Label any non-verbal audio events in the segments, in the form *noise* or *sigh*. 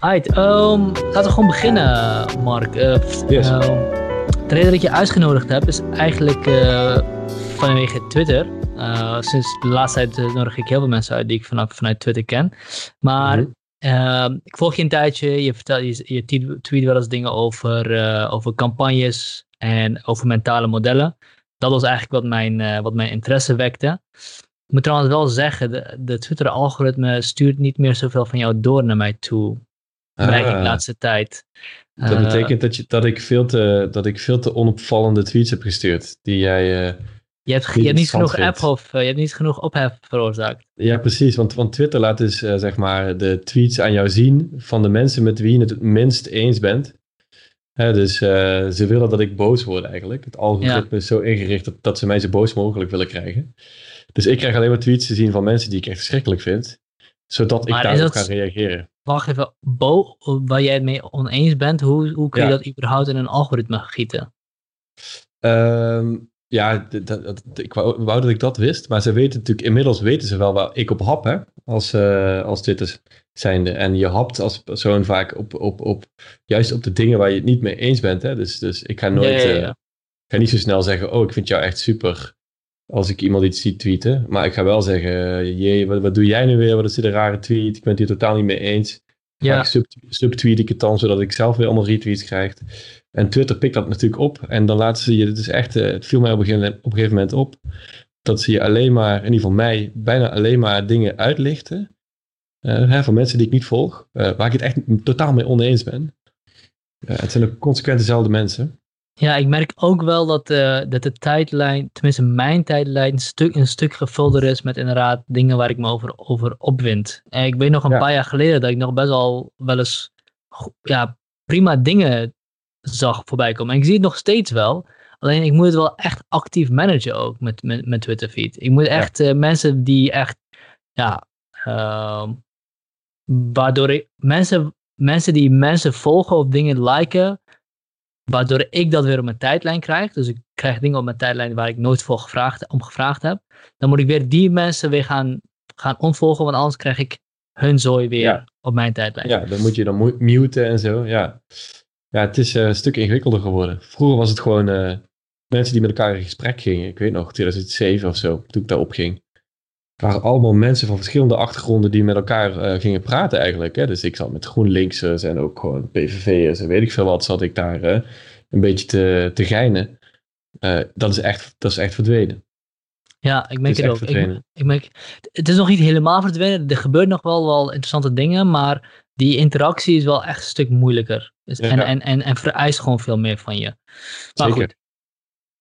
Right, um, laten we gewoon beginnen, Mark. Uh, yes. uh, de reden dat je uitgenodigd hebt is eigenlijk uh, vanwege Twitter. Uh, sinds de laatste tijd nodig ik heel veel mensen uit die ik vanaf, vanuit Twitter ken. Maar mm -hmm. ik volg je een tijdje, je, vertel, je, je tweet wel eens dingen over, over campagnes en over mentale modellen. Dat was eigenlijk wat mijn, wat mijn interesse wekte. Ik moet trouwens wel zeggen, de, de Twitter-algoritme stuurt niet meer zoveel van jou door naar mij toe. Ik de laatste tijd. Dat uh, betekent dat, je, dat, ik veel te, dat ik veel te onopvallende tweets heb gestuurd. Die jij. Uh, je, hebt, je hebt niet genoeg ophef, uh, je hebt niet genoeg ophef veroorzaakt. Ja, precies. Want, want Twitter laat dus zeg maar de tweets aan jou zien van de mensen met wie je het het minst eens bent. Hè, dus ze willen dat ik boos word eigenlijk. Het algoritme ja. is zo ingericht dat, dat ze mij zo boos mogelijk willen krijgen. Dus ik krijg alleen maar tweets te zien van mensen die ik echt verschrikkelijk vind. Zodat ik daarop ga reageren. Wacht even, Bo, waar jij het mee oneens bent, hoe, hoe kun je ja. dat überhaupt in een algoritme gieten? Um, ja, dat, dat, ik wou, wou, dat ik dat wist, maar ze weten natuurlijk, inmiddels weten ze wel waar ik op hap, hè, als, uh, als Twitter zijnde. En je hapt als persoon vaak op, op, op, juist op de dingen waar je het niet mee eens bent, hè. Dus, dus ik ga nooit, ja, ja, uh, ga niet zo snel zeggen, oh, ik vind jou echt super, als ik iemand iets zie tweeten. Maar ik ga wel zeggen, jee, wat, wat doe jij nu weer? Wat is dit een rare tweet? Ik ben het hier totaal niet mee eens. Ja. Sub, subtweet ik het dan, zodat ik zelf weer allemaal retweets krijg. En Twitter pikt dat natuurlijk op. En dan laten ze je, het is echt, het viel mij op een, gegeven, op een gegeven moment op, dat ze je alleen maar, in ieder geval mij, bijna alleen maar dingen uitlichten. Uh, hè, van mensen die ik niet volg, uh, waar ik het echt totaal mee oneens ben. Uh, het zijn ook consequent dezelfde mensen. Ja, ik merk ook wel dat, uh, dat de tijdlijn, tenminste mijn tijdlijn, een stuk, een stuk gevulder is met inderdaad dingen waar ik me over, over opwind. En ik weet nog een ja. paar jaar geleden dat ik nog best wel wel eens ja, prima dingen zag voorbij komen. En ik zie het nog steeds wel. Alleen ik moet het wel echt actief managen ook met, met, met Twitter feed. Ik moet echt ja. uh, mensen die echt, ja, uh, waardoor ik, mensen, mensen die mensen volgen of dingen liken, waardoor ik dat weer op mijn tijdlijn krijg. Dus ik krijg dingen op mijn tijdlijn waar ik nooit voor gevraagd, om gevraagd heb. Dan moet ik weer die mensen weer gaan, gaan ontvolgen, want anders krijg ik hun zooi weer ja. op mijn tijdlijn. Ja, dan moet je dan muten en zo, ja. Ja, het is uh, een stuk ingewikkelder geworden. Vroeger was het gewoon uh, mensen die met elkaar in gesprek gingen. Ik weet nog, 2007 of zo, toen ik daarop ging. Waren allemaal mensen van verschillende achtergronden die met elkaar uh, gingen praten eigenlijk. Hè? Dus ik zat met GroenLinksers en ook gewoon PVV'ers en weet ik veel wat, zat ik daar uh, een beetje te, te geinen. Uh, dat, is echt, dat is echt verdwenen. Ja, ik merk het, het ook. Ik, ik merk, het is nog niet helemaal verdwenen. Er gebeurt nog wel, wel interessante dingen, maar die interactie is wel echt een stuk moeilijker. Dus, ja. en, en, en, en vereist gewoon veel meer van je. Maar Zeker. goed,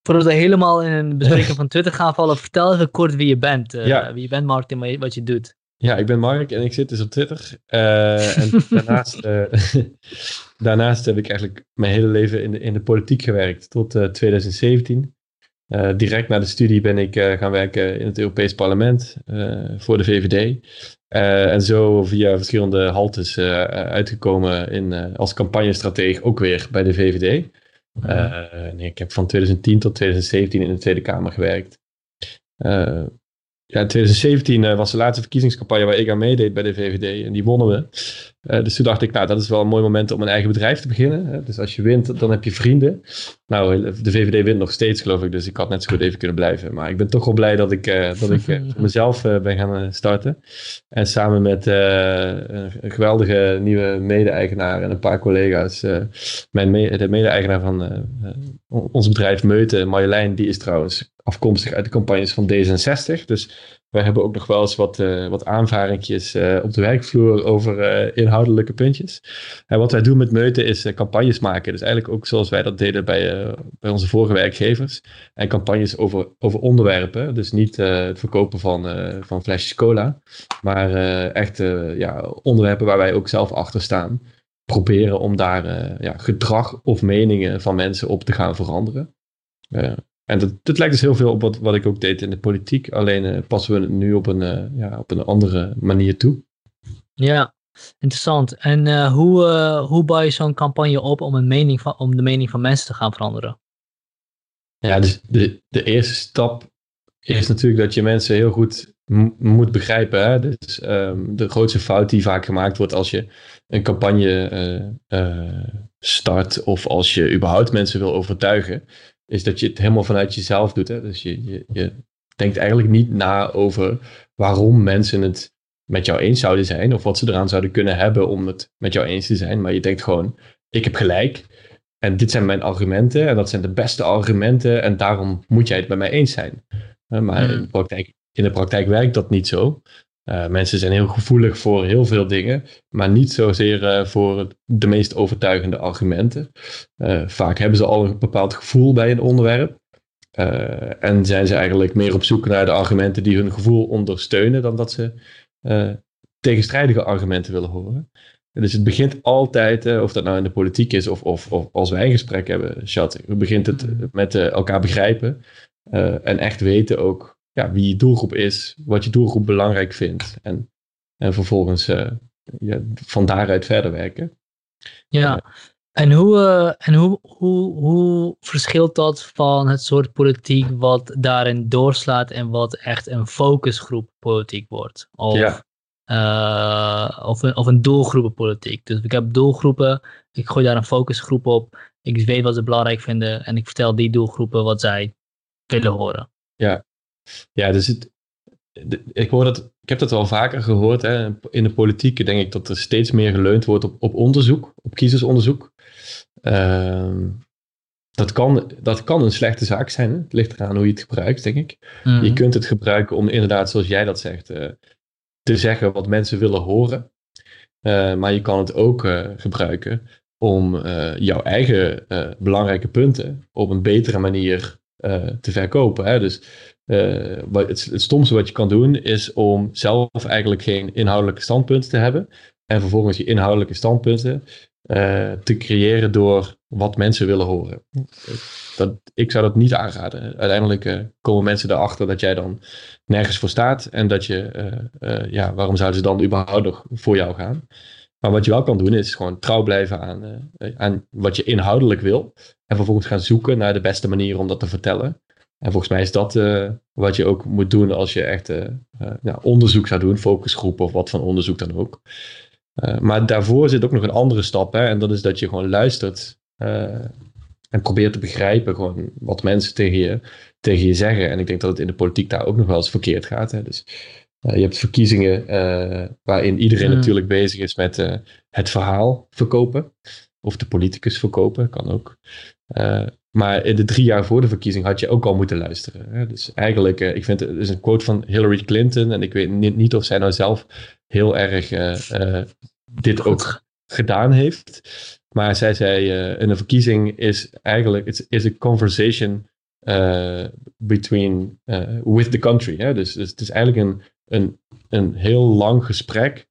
voordat we helemaal in een bespreking *laughs* van Twitter gaan vallen, vertel even kort wie je bent. Uh, ja. Wie je bent, Mark, en wat je doet. Ja, ik ben Mark en ik zit dus op Twitter. Uh, en *laughs* daarnaast, uh, *laughs* daarnaast heb ik eigenlijk mijn hele leven in de, in de politiek gewerkt tot 2017. direct na de studie ben ik gaan werken in het Europees Parlement voor de VVD. en zo via verschillende haltes uitgekomen in, als campagnestratege ook weer bij de VVD. Uh, nee, ik heb van 2010 tot 2017 in de Tweede Kamer gewerkt. Uh, ja, 2017 uh, was de laatste verkiezingscampagne waar ik aan meedeed bij de VVD en die wonnen we. Uh, dus toen dacht ik, nou, dat is wel een mooi moment om een eigen bedrijf te beginnen. Hè? Dus als je wint, dan heb je vrienden. Nou, de VVD wint nog steeds, geloof ik, dus ik had net zo goed even kunnen blijven. Maar ik ben toch wel blij dat ik, uh, dat ik voor mezelf ben gaan starten. En samen met een geweldige nieuwe mede-eigenaar en een paar collega's. mijn de mede-eigenaar van ons bedrijf Meute, Marjolein, die is trouwens afkomstig uit de campagnes van D66. Dus wij hebben ook nog wel eens wat, uh, wat aanvaringjes uh, op de werkvloer over uh, inhoudelijke puntjes. En wat wij doen met Meuten is campagnes maken. Dus eigenlijk ook zoals wij dat deden bij, bij onze vorige werkgevers. En campagnes over, over onderwerpen. Dus niet het verkopen van, van flesjes cola. Maar echt ja, onderwerpen waar wij ook zelf achter staan. Proberen om daar ja, gedrag of meningen van mensen op te gaan veranderen. En dat, dat lijkt dus heel veel op wat, wat ik ook deed in de politiek. Alleen uh, passen we het nu op een, uh, ja, op een andere manier toe. Ja, interessant. En uh, hoe, hoe bouw je zo'n campagne op om, een mening van, om de mening van mensen te gaan veranderen? Ja, dus de, de eerste stap is natuurlijk dat je mensen heel goed moet begrijpen. Hè? Dus ehm, de grootste fout die vaak gemaakt wordt als je een campagne uh, start of als je überhaupt mensen wil overtuigen, is dat je het helemaal vanuit jezelf doet. Hè? Dus je, je, je denkt eigenlijk niet na over waarom mensen het met jou eens zouden zijn of wat ze eraan zouden kunnen hebben om het met jou eens te zijn. Maar je denkt gewoon, ik heb gelijk en dit zijn mijn argumenten en dat zijn de beste argumenten en daarom moet jij het met mij eens zijn. Maar in, de hmm. praktijk, in de praktijk werkt dat niet zo. Uh, mensen zijn heel gevoelig voor heel veel dingen, maar niet zozeer uh, voor de meest overtuigende argumenten. Uh, vaak hebben ze al een bepaald gevoel bij een onderwerp. en zijn ze eigenlijk meer op zoek naar de argumenten die hun gevoel ondersteunen, dan dat ze tegenstrijdige argumenten willen horen. Dus het begint altijd, of dat nou in de politiek is of, of, of als wij een gesprek hebben, chat, begint het hmm. met elkaar begrijpen en echt weten ook ja, wie je doelgroep is, wat je doelgroep belangrijk vindt. En, en vervolgens uh, ja, van daaruit verder werken. Ja, en, hoe, uh, en hoe, hoe, hoe verschilt dat van het soort politiek wat daarin doorslaat en wat echt een focusgroep politiek wordt? Of, ja. Uh, of, een, of een doelgroepenpolitiek. Dus ik heb doelgroepen, ik gooi daar een focusgroep op. Ik weet wat ze belangrijk vinden en ik vertel die doelgroepen wat zij willen horen. Ja, ja, dus het, ik, hoor dat, ik heb dat wel vaker gehoord. Hè. In de politiek denk ik dat er steeds meer geleund wordt op, op onderzoek, op kiezersonderzoek. Uh, dat, kan, dat kan een slechte zaak zijn. Hè. Het ligt eraan hoe je het gebruikt, denk ik. Mhm. Je kunt het gebruiken om inderdaad, zoals jij dat zegt, uh, te zeggen wat mensen willen horen. Uh, maar je kan het ook uh, gebruiken om jouw eigen belangrijke punten op een betere manier te verkopen. Hè? Dus uh, het, het stomste wat je kan doen is om zelf eigenlijk geen inhoudelijke standpunten te hebben. En vervolgens je inhoudelijke standpunten uh, te creëren door wat mensen willen horen. Dat, ik zou dat niet aanraden. Uiteindelijk uh, komen mensen erachter dat jij dan nergens voor staat. En dat je, ja, waarom zouden ze dan überhaupt nog voor jou gaan? Maar wat je wel kan doen is gewoon trouw blijven aan, aan wat je inhoudelijk wil. En vervolgens gaan zoeken naar de beste manier om dat te vertellen. En volgens mij is dat uh, wat je ook moet doen als je echt uh, uh, onderzoek zou doen, focusgroepen of wat van onderzoek dan ook. maar daarvoor zit ook nog een andere stap, hè, en dat is dat je gewoon luistert en probeert te begrijpen gewoon wat mensen tegen je, tegen je zeggen. En ik denk dat het in de politiek daar ook nog wel eens verkeerd gaat. Hè. Dus je hebt verkiezingen waarin iedereen natuurlijk bezig is met het verhaal verkopen. Of de politicus verkopen, kan ook. Maar in de drie jaar voor de verkiezing had je ook al moeten luisteren. Hè? Dus eigenlijk, uh, ik vind het is een quote van Hillary Clinton. En ik weet niet, niet of zij nou zelf heel erg uh, dit ook gedaan heeft. Maar zij zei, in een verkiezing is eigenlijk, it's, is a conversation between, with the country. Hè? Dus, dus het is eigenlijk een, een, een heel lang gesprek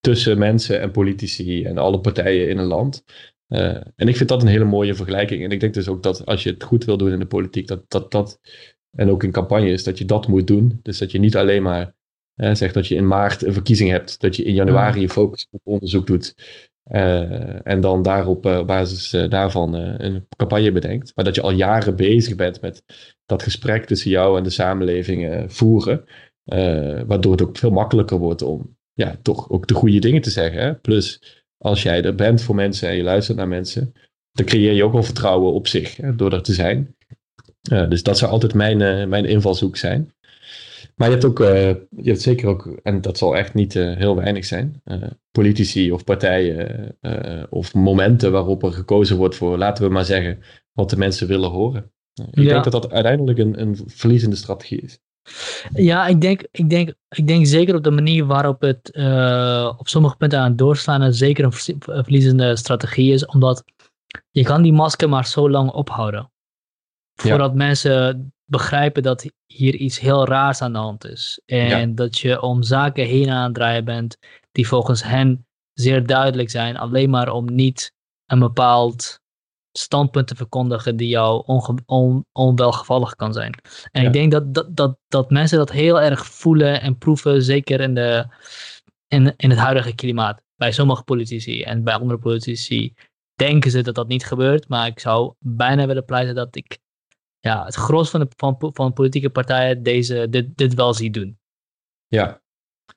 tussen mensen en politici en alle partijen in een land. Uh, en ik vind dat een hele mooie vergelijking. En ik denk dus ook dat als je het goed wil doen in de politiek, dat dat, dat en ook in campagnes, dat je dat moet doen. Dus dat je niet alleen maar uh, zegt dat je in maart een verkiezing hebt, dat je in januari je focus op onderzoek doet. Uh, en dan daarop, op basis daarvan een campagne bedenkt. Maar dat je al jaren bezig bent met dat gesprek tussen jou en de samenleving voeren. waardoor het ook veel makkelijker wordt om ja, toch ook de goede dingen te zeggen. Hè? Plus als jij er bent voor mensen en je luistert naar mensen, dan creëer je ook wel vertrouwen op zich hè, door er te zijn. Uh, dus dat zou altijd mijn, uh, mijn invalshoek zijn. Maar je hebt ook, uh, je hebt zeker ook, en dat zal echt niet heel weinig zijn, politici of partijen of momenten waarop er gekozen wordt voor, laten we maar zeggen, wat de mensen willen horen. ik denk dat dat uiteindelijk een, een verliezende strategie is. Ja, ik denk, ik, denk, ik denk zeker op de manier waarop het uh, op sommige punten aan het doorslaan en zeker een verliezende strategie is, omdat je kan die masker maar zo lang ophouden. Voordat mensen begrijpen dat hier iets heel raars aan de hand is. En dat je om zaken heen aan het draaien bent die volgens hen zeer duidelijk zijn, alleen maar om niet een bepaald standpunten verkondigen die jou on, onwelgevallig kan zijn. En ik denk dat, dat, dat, dat mensen dat heel erg voelen en proeven, zeker in, de, in, in het huidige klimaat. Bij sommige politici en bij andere politici denken ze dat dat niet gebeurt, maar ik zou bijna willen pleiten dat ik ja, het gros van de van, van politieke partijen deze, dit, dit wel zie doen. Ja,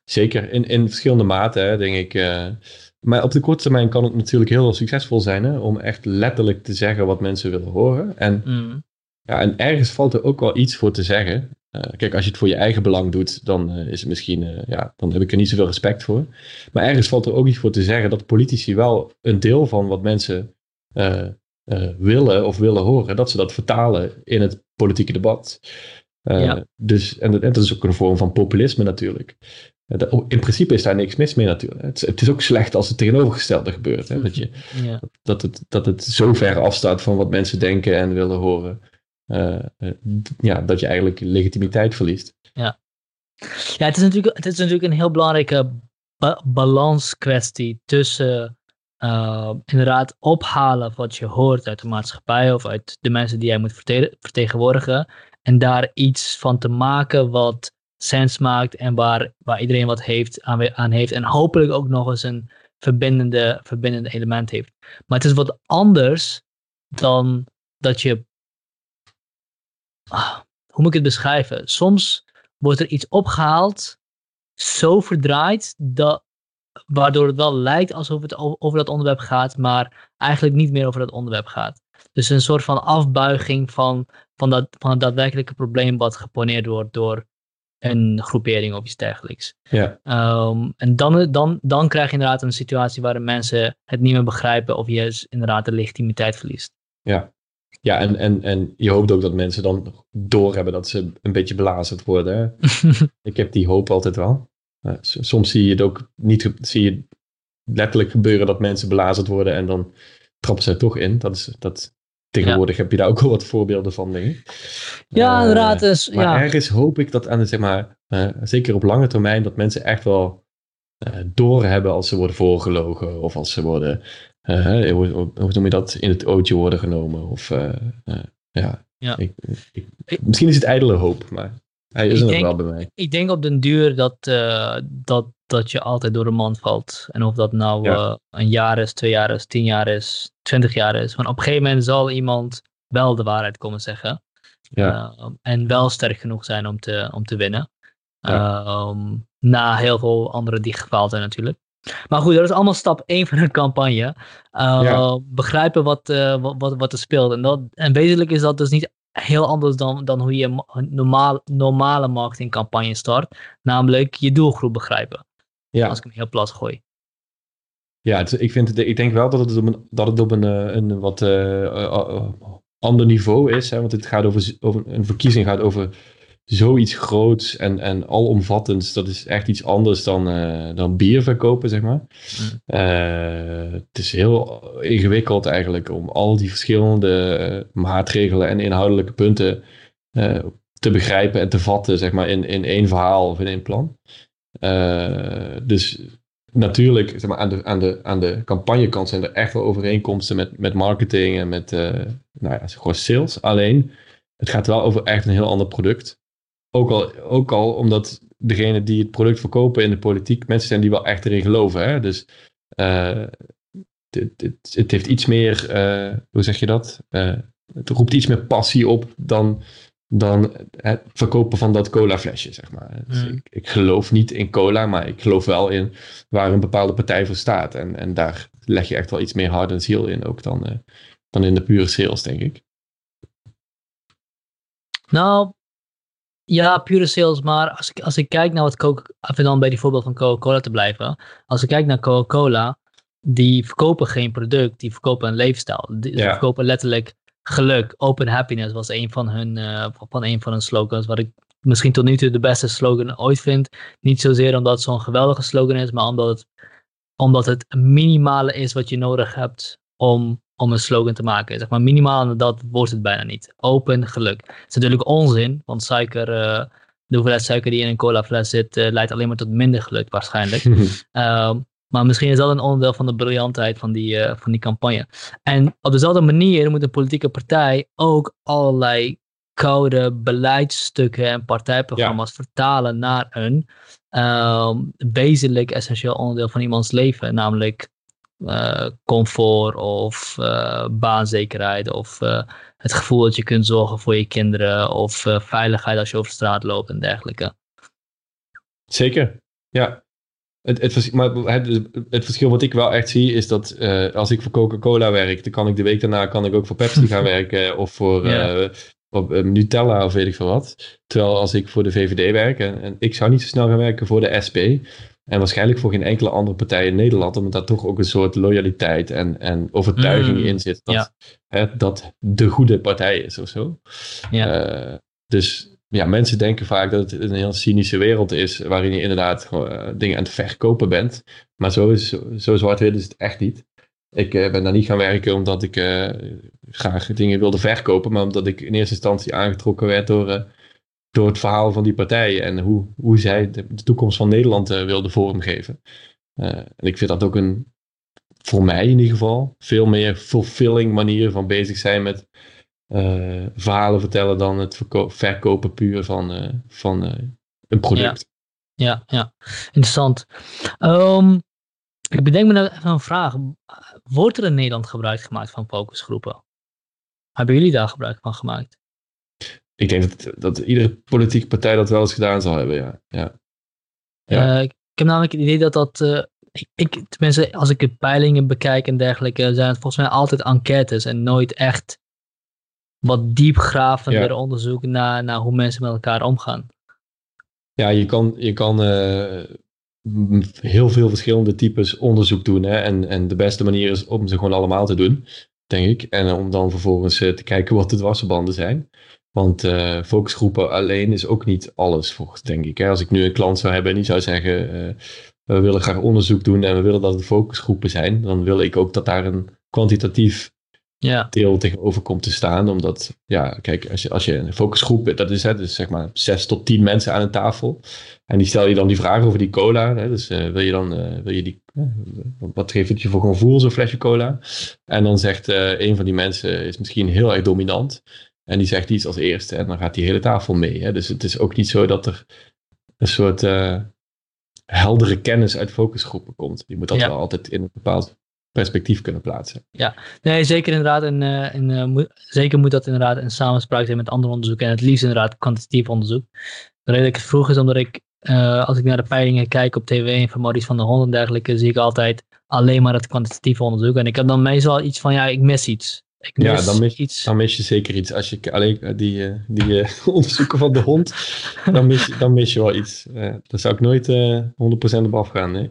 zeker. In, in verschillende maten, denk ik. Uh, maar op de korte termijn kan het natuurlijk heel succesvol zijn hè, om echt letterlijk te zeggen wat mensen willen horen. En, mm. ja, en ergens valt er ook wel iets voor te zeggen. Uh, kijk, als je het voor je eigen belang doet, dan uh, is het misschien, uh, ja, dan heb ik er niet zoveel respect voor. Maar ergens valt er ook iets voor te zeggen dat politici wel een deel van wat mensen willen of willen horen, dat ze dat vertalen in het politieke debat. Ja. Dus, en, en, dat is ook een vorm van populisme natuurlijk. In principe is daar niks mis mee natuurlijk. Het, het is ook slecht als het tegenovergestelde gebeurt. Hè? Dat, je, ja. dat, het, dat het zo ver afstaat van wat mensen denken en willen horen. Uh, uh, ja, dat je eigenlijk legitimiteit verliest. Ja, ja het, is natuurlijk, het is natuurlijk een heel belangrijke ba balanskwestie tussen uh, inderdaad ophalen wat je hoort uit de maatschappij of uit de mensen die jij moet verte vertegenwoordigen en daar iets van te maken wat sens maakt en waar, waar iedereen wat heeft, aan, aan heeft en hopelijk ook nog eens een verbindende, verbindende element heeft. Maar het is wat anders dan dat je ah, hoe moet ik het beschrijven? Soms wordt er iets opgehaald, zo verdraaid, dat, waardoor het wel lijkt alsof het over dat onderwerp gaat, maar eigenlijk niet meer over dat onderwerp gaat. Dus een soort van afbuiging van, van, dat, van het daadwerkelijke probleem wat geponeerd wordt door een groepering of iets dergelijks. Ja. Um, en dan, dan, dan krijg je inderdaad een situatie waarin mensen het niet meer begrijpen of je inderdaad de legitimiteit verliest. Ja, ja, en, en, en je hoopt ook dat mensen dan doorhebben dat ze een beetje belazerd worden. *laughs* ik heb die hoop altijd wel. soms zie je het ook niet, zie je letterlijk gebeuren dat mensen belazerd worden en dan trappen ze er toch in. Dat is, dat, tegenwoordig heb je daar ook wel wat voorbeelden van, denk ik. Ja, uh, inderdaad. Dus, maar ja. ergens hoop ik dat aan de, zeg maar, uh, zeker op lange termijn, dat mensen echt wel uh, doorhebben als ze worden voorgelogen of als ze worden uh, hoe, hoe, noem je dat, in het ootje worden genomen. Of, uh, uh, ja, ja. Ik, ik, misschien is het ijdele hoop, maar hij is er nog wel bij mij. Ik denk op den duur dat, dat, dat je altijd door de mand valt. En of dat nou ja. een jaar is, twee jaar is, tien jaar is, twintig jaar is. Want op een gegeven moment zal iemand wel de waarheid komen zeggen. Ja. en wel sterk genoeg zijn om te, om te winnen. Ja. Um, na heel veel anderen die gefaald zijn natuurlijk. Maar goed, dat is allemaal stap 1 van een campagne. Uh, ja. Begrijpen wat, uh, wat, wat er speelt. En, dat, en wezenlijk is dat dus niet heel anders dan, dan hoe je normaal, normale marketingcampagne start. Namelijk je doelgroep begrijpen. Ja. Als ik hem heel plat gooi. Ja, het, ik, vind het, ik denk wel dat het op een, dat het op een, een wat uh, ander niveau is. Hè, want het gaat over, over een verkiezing gaat over zoiets groots en, en alomvattends, dat is echt iets anders dan, uh, dan bier verkopen, zeg maar. Mm. Uh, het is heel ingewikkeld eigenlijk om al die verschillende uh, maatregelen en inhoudelijke punten te begrijpen en te vatten, zeg maar, in, in één verhaal of in één plan. dus natuurlijk, zeg maar, aan de, aan de, aan de campagnekant zijn er echt wel overeenkomsten met, met marketing en met, nou ja, gewoon sales. Alleen, het gaat wel over echt een heel ander product. Ook al, ook al omdat degene die het product verkopen in de politiek mensen zijn die wel echt erin geloven. Hè? Dus uh, het, het, het, heeft iets meer, uh, hoe zeg je dat? Uh, het roept iets meer passie op dan, dan het verkopen van dat cola flesje, zeg maar. Dus Mm. ik, ik geloof niet in cola, maar ik geloof wel in waar een bepaalde partij voor staat. En, en daar leg je echt wel iets meer hard en ziel in ook dan, dan in de pure sales, denk ik. Nou, ja, pure sales, maar als ik, als ik kijk naar wat Coca, even dan bij die voorbeeld van Coca-Cola te blijven. Als ik kijk naar Coca-Cola, die verkopen geen product, die verkopen een leefstijl. Die Ja. verkopen letterlijk geluk. Open happiness was een van hun, eh, van een van hun slogans, wat ik misschien tot nu toe de beste slogan ooit vind. Niet zozeer omdat het zo'n geweldige slogan is, maar omdat het, omdat het minimale is wat je nodig hebt om, om een slogan te maken. Zeg maar minimaal dat wordt het bijna niet. Open geluk. Het is natuurlijk onzin, want suiker, eh, de hoeveelheid suiker die in een cola fles zit, eh, leidt alleen maar tot minder geluk waarschijnlijk. *laughs* Ehm, maar misschien is dat een onderdeel van de briljantheid van die, eh, van die campagne. En op dezelfde manier moet een politieke partij ook allerlei koude beleidsstukken en partijprogramma's vertalen naar een ehm, wezenlijk essentieel onderdeel van iemands leven. Namelijk eh, comfort of eh, baanzekerheid of eh, het gevoel dat je kunt zorgen voor je kinderen of veiligheid als je over straat loopt en dergelijke. Zeker, ja. Het, het, maar het, het, verschil wat ik wel echt zie is dat als ik voor Coca-Cola werk, dan kan ik de week daarna kan ik ook voor Pepsi gaan *laughs* werken of voor ja. Nutella of weet ik veel wat. Terwijl als ik voor de VVD werk en, en, ik zou niet zo snel gaan werken voor de SP en waarschijnlijk voor geen enkele andere partij in Nederland, omdat daar toch ook een soort loyaliteit en, en overtuiging mm, in zit dat, ja. hè, dat de goede partij is of zo. Ja. Uh, dus ja, mensen denken vaak dat het een heel cynische wereld is, waarin je inderdaad uh, dingen aan het verkopen bent. Maar zo, is, zo zwart-wit is het echt niet. Ik uh, ben daar niet gaan werken omdat ik graag dingen wilde verkopen, maar omdat ik in eerste instantie aangetrokken werd door, door het verhaal van die partijen en hoe, hoe zij de, toekomst van Nederland wilden vormgeven. en ik vind dat ook een, voor mij in ieder geval, veel meer fulfilling manier van bezig zijn met uh, verhalen vertellen dan het verkopen puur van, van een product. Ja, ja, interessant. Um, ik bedenk me nou even een vraag. Wordt er in Nederland gebruik gemaakt van focusgroepen? Hebben jullie daar gebruik van gemaakt? Ik denk dat, dat iedere politieke partij dat wel eens gedaan zal hebben, ja. ja. ja. ik heb namelijk het idee dat dat ik, ik, tenminste, als ik de peilingen bekijk en dergelijke, zijn het volgens mij altijd enquêtes en nooit echt wat diepgravender ja. onderzoek naar, naar hoe mensen met elkaar omgaan. Ja, je kan, je kan uh, heel veel verschillende types onderzoek doen. Hè? En, en de beste manier is om ze gewoon allemaal te doen, denk ik. En om dan vervolgens uh, te kijken wat de dwarsverbanden zijn. Want uh, focusgroepen alleen is ook niet alles, volgens, denk ik. Hè? Als ik nu een klant zou hebben en die zou zeggen... we willen graag onderzoek doen en we willen dat het focusgroepen zijn... dan wil ik ook dat daar een kwantitatief ja. deel tegenover komt te staan. Omdat, ja, kijk, als je, als je een focusgroep, dat is, hè, dus zeg maar zes tot tien mensen aan een tafel. En die stel je dan die vraag over die cola. Hè, dus uh, wil je dan, uh, wil je die, uh, wat geeft het je voor gevoel, zo'n flesje cola? En dan zegt een van die mensen, is misschien heel erg dominant. En die zegt iets als eerste en dan gaat die hele tafel mee. Hè? Dus het is ook niet zo dat er een soort heldere kennis uit focusgroepen komt. Je moet dat wel altijd in een bepaald perspectief kunnen plaatsen. Ja, nee, zeker inderdaad. En, uh, en uh, moet, zeker moet dat inderdaad in samenspraak zijn met andere onderzoeken. En het liefst inderdaad kwantitatief onderzoek. De reden dat ik het vroeg is omdat ik, als ik naar de peilingen kijk op tv en van Maurice van der Hond en dergelijke, zie ik altijd alleen maar het kwantitatieve onderzoek. En ik heb dan meestal iets van, ja, ik mis iets. Ik mis ja, dan mis, iets. dan mis je zeker iets. Als je alleen die, die *laughs* onderzoeken van de hond, dan mis, je, dan mis je wel iets. daar zou ik nooit 100% op afgaan, nee.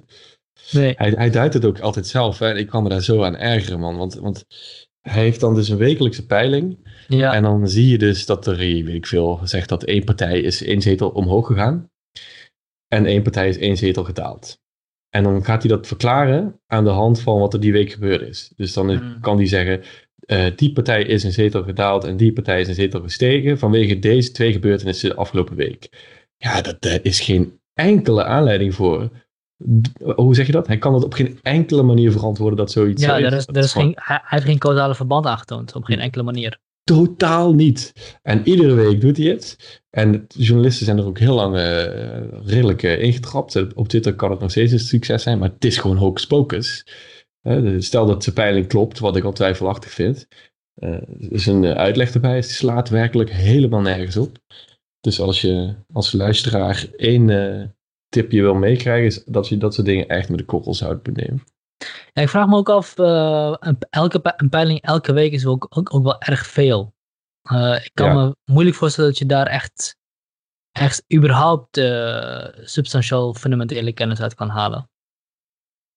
Nee. Hij, hij duidt het ook altijd zelf. Hè? Ik kwam me daar zo aan ergeren, man. Want, want hij heeft dan dus een wekelijkse peiling. Ja. En dan zie je dus dat er, weet ik veel, zegt dat één partij is één zetel omhoog gegaan. En één partij is één zetel gedaald. En dan gaat hij dat verklaren aan de hand van wat er die week gebeurd is. Dus dan hmm. kan hij zeggen, uh, die partij is een zetel gedaald en die partij is een zetel gestegen vanwege deze twee gebeurtenissen de afgelopen week. Ja, dat, daar is geen enkele aanleiding voor hoe zeg je dat? Hij kan het op geen enkele manier verantwoorden dat zoiets ja, is. Ja, is geen, hij, heeft geen causale verband aangetoond, op geen enkele manier. Totaal niet. En iedere week doet hij het. En journalisten zijn er ook heel lang uh, redelijk uh, ingetrapt. Op Twitter kan het nog steeds een succes zijn, maar het is gewoon hocus pocus. Uh, stel dat zijn peiling klopt, wat ik al twijfelachtig vind. er is een uitleg erbij, het slaat werkelijk helemaal nergens op. Dus als je als luisteraar één tip je wil meekrijgen, is dat je dat soort dingen echt met de korrels houdt benemen. Ja, ik vraag me ook af, uh, een, elke, een peiling elke week is ook, ook, ook wel erg veel. Uh, ik kan me moeilijk voorstellen dat je daar echt, echt überhaupt uh, substantieel fundamentele kennis uit kan halen.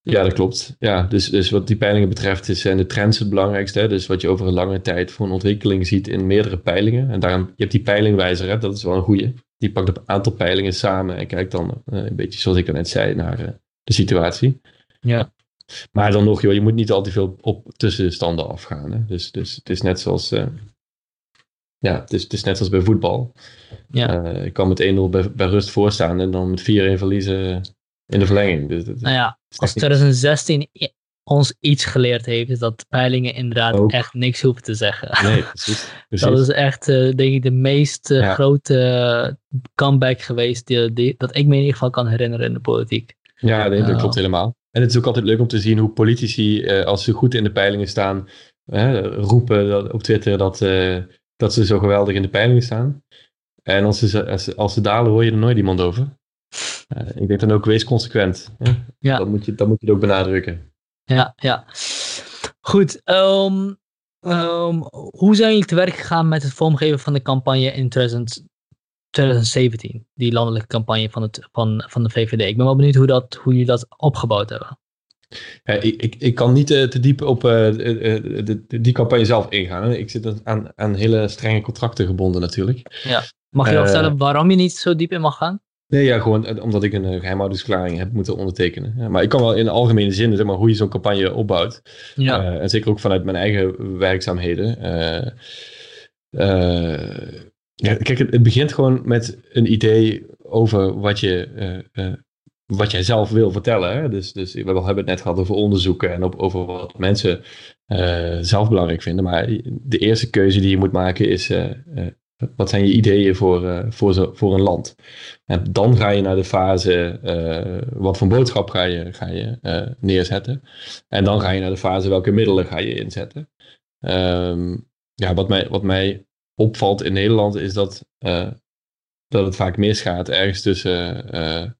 Ja, dat klopt. Ja, dus, dus wat die peilingen betreft is, zijn de trends het belangrijkste. Hè? Dus wat je over een lange tijd voor een ontwikkeling ziet in meerdere peilingen. En daarom, je hebt die peilingwijzer, hè? dat is wel een goede. Die pakt een aantal peilingen samen en kijkt dan uh, een beetje zoals ik net zei naar uh, de situatie. Ja. Maar dan nog, joh, je moet niet al te veel op tussenstanden afgaan. Hè? Dus, dus het is net zoals, uh, ja, het is, het is net zoals bij voetbal. Ja. ik kan met 1-0 bij, bij rust voorstaan en dan met 4-1 verliezen in de verlenging. Dus, nou ja, als 2016 ons iets geleerd heeft, is dat peilingen inderdaad echt niks hoeven te zeggen. Nee, *laughs* precies. Dat is echt, uh, denk ik, de meest uh, grote uh, comeback geweest die, die, dat ik me in ieder geval kan herinneren in de politiek. Ja, nee, dat klopt helemaal. En het is ook altijd leuk om te zien hoe politici, als ze goed in de peilingen staan, roepen op Twitter dat, dat ze zo geweldig in de peilingen staan. En als ze, als, als ze dalen, hoor je er nooit iemand over. Ik denk dan ook, wees consequent. Ja. Dat, moet je, dat moet je ook benadrukken. Ja, ja. Goed. Um, um, hoe zijn jullie te werk gegaan met het vormgeven van de campagne in 2000, 2017? Die landelijke campagne van, het, van, van de VVD. Ik ben wel benieuwd hoe, dat, hoe jullie dat opgebouwd hebben. Ja, ik, ik, ik kan niet uh, te diep op uh, de, de, die campagne zelf ingaan. Hè. Ik zit aan, aan hele strenge contracten gebonden natuurlijk. Ja. Mag je wel vertellen waarom je niet zo diep in mag gaan? Nee, ja, gewoon omdat ik een geheimhoudingsverklaring heb moeten ondertekenen. Maar ik kan wel in algemene zin, zeg maar, hoe je zo'n campagne opbouwt. Ja. en zeker ook vanuit mijn eigen werkzaamheden. ja, kijk, het, het, begint gewoon met een idee over wat je wat jij zelf wil vertellen. Hè? Dus, dus we hebben het net gehad over onderzoeken en op, over wat mensen uh, zelf belangrijk vinden. Maar de eerste keuze die je moet maken is, uh, uh, wat zijn je ideeën voor, voor, zo, voor een land? En dan ga je naar de fase, wat voor boodschap ga je, ga je neerzetten? En dan ga je naar de fase, welke middelen ga je inzetten? Um, ja, wat mij, wat mij opvalt in Nederland is dat dat het vaak misgaat ergens tussen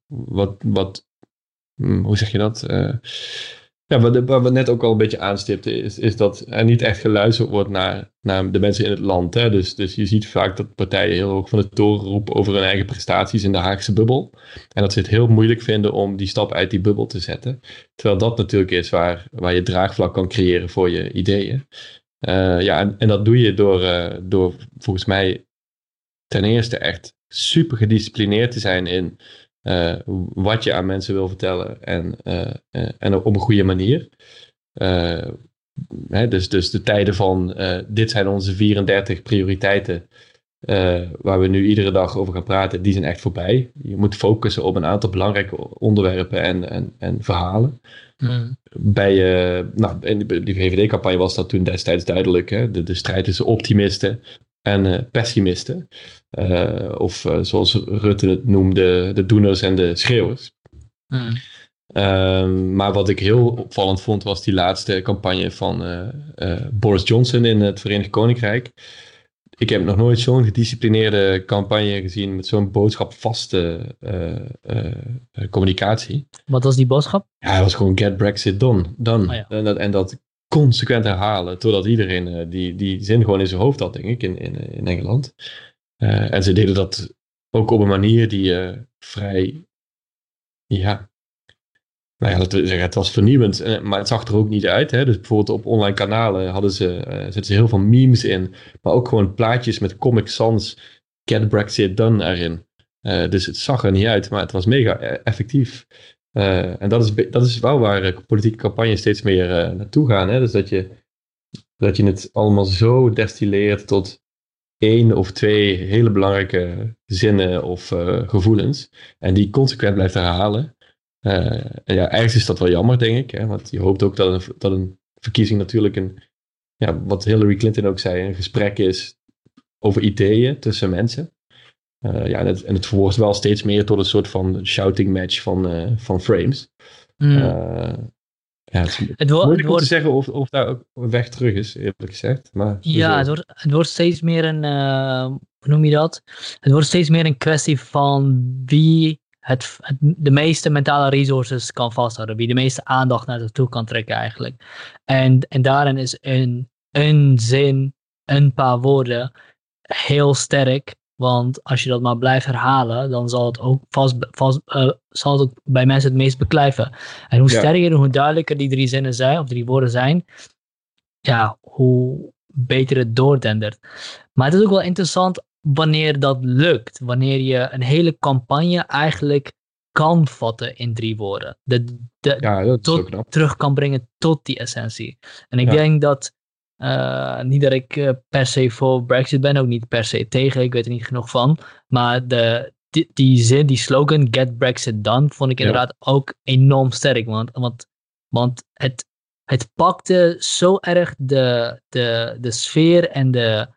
wat, wat hm, hoe zeg je dat? Ja, wat, we net ook al een beetje aanstipten, is, is dat er niet echt geluisterd wordt naar, naar de mensen in het land. Hè? Dus, dus je ziet vaak dat partijen heel hoog van de toren roepen over hun eigen prestaties in de Haagse bubbel. En dat ze het heel moeilijk vinden om die stap uit die bubbel te zetten. Terwijl dat natuurlijk is waar, waar je draagvlak kan creëren voor je ideeën. Uh, ja, en, en, dat doe je door, door volgens mij ten eerste echt super gedisciplineerd te zijn in uh, wat je aan mensen wil vertellen en, uh, uh, en op een goede manier. Hè, dus, dus de tijden van dit zijn onze 34 prioriteiten waar we nu iedere dag over gaan praten, die zijn echt voorbij. Je moet focussen op een aantal belangrijke onderwerpen en, en, en verhalen. Mm. Bij, nou, in die VVD-campagne was dat toen destijds duidelijk. Hè? De, de strijd tussen optimisten en pessimisten. Uh, of uh, zoals Rutte het noemde, de doeners en de schreeuwers. Mm. Um, maar wat ik heel opvallend vond, was die laatste campagne van uh, Boris Johnson in het Verenigd Koninkrijk. Ik heb nog nooit zo'n gedisciplineerde campagne gezien met zo'n boodschapvaste communicatie. Wat was die boodschap? Ja, het was gewoon get Brexit done. done. Oh, ja. en, dat, en dat consequent herhalen, totdat iedereen die, die zin gewoon in zijn hoofd had, denk ik, in, in, in Engeland. Uh, en ze deden dat ook op een manier die vrij, ja, nou ja, dat het was vernieuwend, eh, maar het zag er ook niet uit. Hè? Dus bijvoorbeeld op online kanalen hadden ze, zetten ze heel veel memes in, maar ook gewoon plaatjes met Comic Sans, Get Brexit Done erin. Dus het zag er niet uit, maar het was mega effectief. En dat is, dat is wel waar politieke campagnes steeds meer naartoe gaan. Hè? Dus dat je, dat je het allemaal zo destilleert tot één of twee hele belangrijke zinnen of gevoelens. En die consequent blijft herhalen. En ja, ergens is dat wel jammer, denk ik. Hè, want je hoopt ook dat een, dat een verkiezing natuurlijk een, ja, wat Hillary Clinton ook zei, een gesprek is over ideeën tussen mensen. Uh, ja, en het, en het verwoordt wel steeds meer tot een soort van shouting match van, van frames. Mm. Ja, het is het moeilijk om te zeggen of, of daar ook een weg terug is, eerlijk gezegd. Maar ja, het wordt, het wordt steeds meer een, hoe noem je dat? Het wordt steeds meer een kwestie van wie het, het, de meeste mentale resources kan vasthouden. Wie de meeste aandacht naar zich toe kan trekken eigenlijk. En, en daarin is een, een zin, een paar woorden heel sterk want als je dat maar blijft herhalen, dan zal het ook vast, vast uh, zal het ook bij mensen het meest beklijven. En hoe sterker en hoe duidelijker die drie zinnen zijn, of drie woorden zijn, ja, hoe beter het doordendert. Maar het is ook wel interessant wanneer dat lukt. Wanneer je een hele campagne eigenlijk kan vatten in drie woorden. De, de, ja, dat tot, terug kan brengen tot die essentie. En ik denk dat uh, niet dat ik uh, per se voor Brexit ben, ook niet per se tegen, ik weet er niet genoeg van. Maar de, die, die zin, die slogan, Get Brexit Done, vond ik inderdaad ook enorm sterk. Want, want, want het, het pakte zo erg de, de, de sfeer en de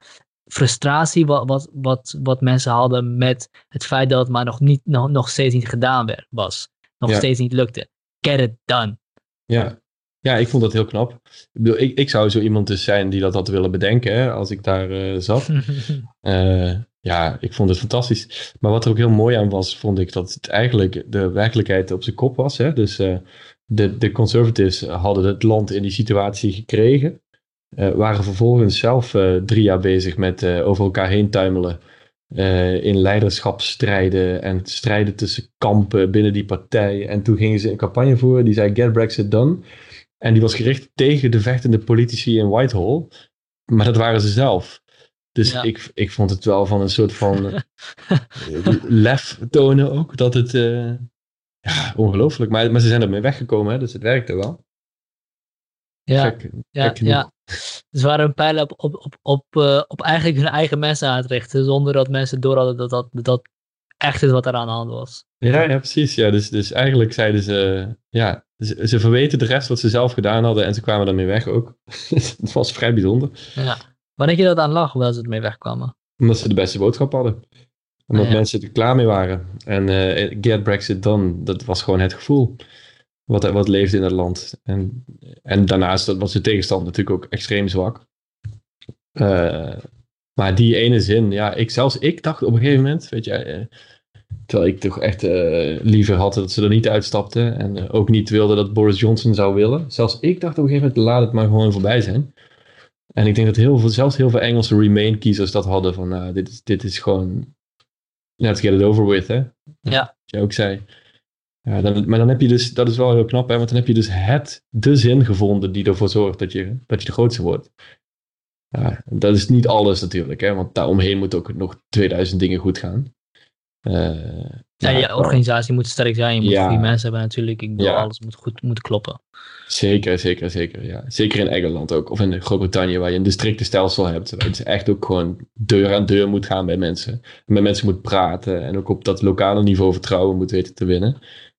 frustratie wat, wat, wat, wat mensen hadden met het feit dat het maar nog, niet, nog, nog steeds niet gedaan werd, was. Nog steeds niet lukte. Get it done. Ja, ja, ik vond dat heel knap. Ik, bedoel, ik, ik zou zo iemand dus zijn die dat had willen bedenken hè, als ik daar uh, zat. uh, *laughs* ja, ik vond het fantastisch. Maar wat er ook heel mooi aan was, vond ik dat het eigenlijk de werkelijkheid op zijn kop was. Hè? Dus uh, de, de conservatives hadden het land in die situatie gekregen. Waren vervolgens zelf drie jaar bezig met over elkaar heen tuimelen. in leiderschapsstrijden en strijden tussen kampen binnen die partij. En toen gingen ze een campagne voeren die zei Get Brexit Done. En die was gericht tegen de vechtende politici in Whitehall. Maar dat waren ze zelf. Dus ik, ik vond het wel van een soort van *laughs* eh, lef tonen ook. Dat het, uh, ja, ongelooflijk. Maar, maar ze zijn ermee weggekomen, hè, dus het werkte wel. Ja, gek, ja, ja. Ze waren een pijl op, op, op, op, uh, op eigenlijk hun eigen mensen aan het richten. Zonder dat mensen door hadden dat dat, dat echt is wat er aan de hand was. Ja, ja precies. Ja. Dus, dus eigenlijk zeiden ze, ja, ze, ze verweten de rest wat ze zelf gedaan hadden en ze kwamen daarmee weg ook. *laughs* het was vrij bijzonder. Ja. Waar denk je dat aan lag, hoewel ze ermee wegkwamen? Omdat ze de beste boodschap hadden. Omdat ah, mensen er klaar mee waren. En uh, get Brexit done, dat was gewoon het gevoel. Wat, wat leefde in het land. En, en daarnaast was de tegenstand natuurlijk ook extreem zwak. Uh, maar die ene zin, ja, ik, zelfs ik dacht op een gegeven moment, weet je, uh, terwijl ik toch echt liever had dat ze er niet uitstapten en ook niet wilde dat Boris Johnson zou willen. Zelfs ik dacht op een gegeven moment, laat het maar gewoon voorbij zijn. En ik denk dat heel veel, zelfs heel veel Engelse Remain-kiezers dat hadden van, uh, dit, is, dit is gewoon, let's get it over with, hè. Ja. Wat je ook zei. Ja, dan, maar dan heb je dus, dat is wel heel knap, hè, want dan heb je dus het, de zin gevonden die ervoor zorgt dat je, dat je de grootste wordt. Ja, dat is niet alles natuurlijk, hè, want daaromheen moet ook nog 2000 dingen goed gaan. Uh, ja, je organisatie moet sterk zijn. Je moet ja, goede mensen hebben natuurlijk. Ik bedoel, alles moet goed moet kloppen. Zeker, zeker, zeker. Ja. Zeker in Engeland ook. Of in Groot-Brittannië, waar je een districtenstelsel hebt. Waar je dus echt ook gewoon deur aan deur moet gaan bij mensen. En met mensen moet praten. En ook op dat lokale niveau vertrouwen moet weten te winnen.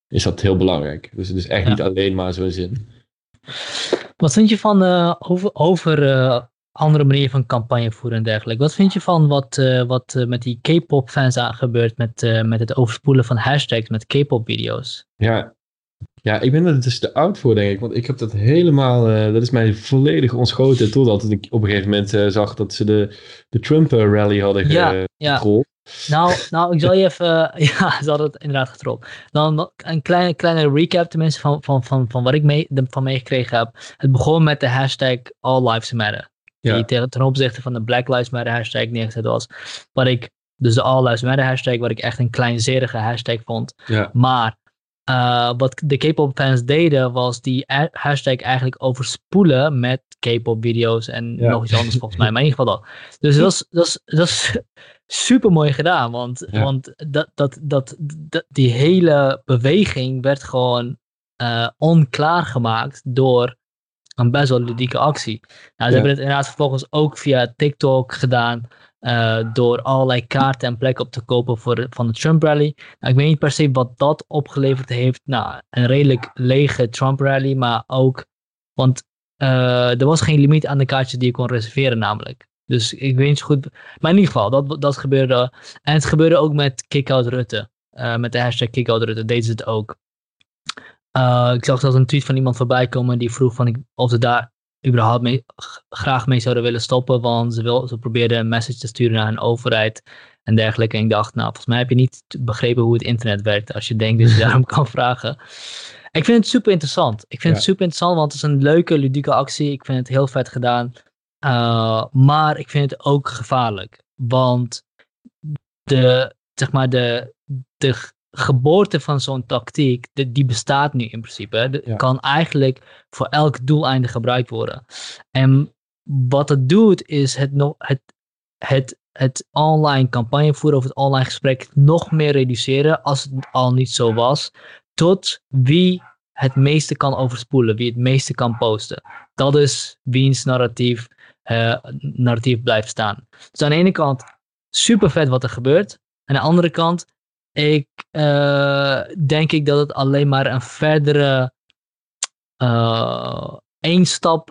Is dat heel belangrijk. Dus het is echt niet alleen maar zo'n zin. Wat vind je van uh, over, over uh, andere manier van campagne voeren en dergelijke? Wat vind je van wat, uh, wat met die K-pop fans aan gebeurt met, met het overspoelen van hashtags met K-pop video's? Ja, ja, ik ben er dus te oud voor, denk ik. Want ik heb dat helemaal, dat is mij volledig ontschoten. Totdat ik op een gegeven moment zag dat ze de, de Trump-rally hadden ja. Ja. Nou, nou, ik zal je even, *laughs* ja, ze hadden het inderdaad getrold. Dan een kleine, kleine recap tenminste van, van, van, van wat ik mee, van meegekregen heb. Het begon met de hashtag All Lives Matter. Die tegen, ten opzichte van de Black Lives Matter hashtag neergezet was. Wat ik, dus de All Lives Matter hashtag, wat ik echt een kleinzerige hashtag vond. Maar uh, wat de K-pop fans deden, was die hashtag eigenlijk overspoelen met K-pop video's en nog iets anders volgens mij, *laughs* maar in ieder geval dat. Dus dat is, dat is, dat is *laughs* super mooi gedaan, want, want dat, dat, dat, dat, die hele beweging werd gewoon uh, onklaar gemaakt door een best wel ludieke actie. Nou, ze hebben het inderdaad vervolgens ook via TikTok gedaan. Uh, door allerlei kaarten en plekken op te kopen voor van de Trump rally. Nou, ik weet niet per se wat dat opgeleverd heeft. Nou, een redelijk lege Trump rally, maar ook, want uh, er was geen limiet aan de kaartjes die je kon reserveren namelijk. Dus ik weet niet zo goed, maar in ieder geval, dat, dat gebeurde. En het gebeurde ook met Kickout Rutte. Uh, met de hashtag Kickout Rutte deden ze het ook. Ik zag zelfs een tweet van iemand voorbij komen die vroeg van ik, of ze daar überhaupt mee, graag mee zouden willen stoppen. Want ze, wil, ze probeerden een message te sturen naar een overheid en dergelijke. En ik dacht, nou, volgens mij heb je niet begrepen hoe het internet werkt. Als je denkt dat je daarom *laughs* kan vragen. Ik vind het super interessant. Ik vind het super interessant, want het is een leuke, ludieke actie. Ik vind het heel vet gedaan. Uh, maar ik vind het ook gevaarlijk. Want de, zeg maar, de, de geboorte van zo'n tactiek, die bestaat nu in principe. Dat kan eigenlijk voor elk doeleinde gebruikt worden. En wat het doet, is het, nog, het, het, het online campagne voeren of het online gesprek nog meer reduceren, als het al niet zo was, tot wie het meeste kan overspoelen, wie het meeste kan posten. Dat is wiens narratief, uh, narratief blijft staan. Dus aan de ene kant super vet wat er gebeurt. Aan de andere kant ik uh, denk ik dat het alleen maar een verdere uh, één, stap,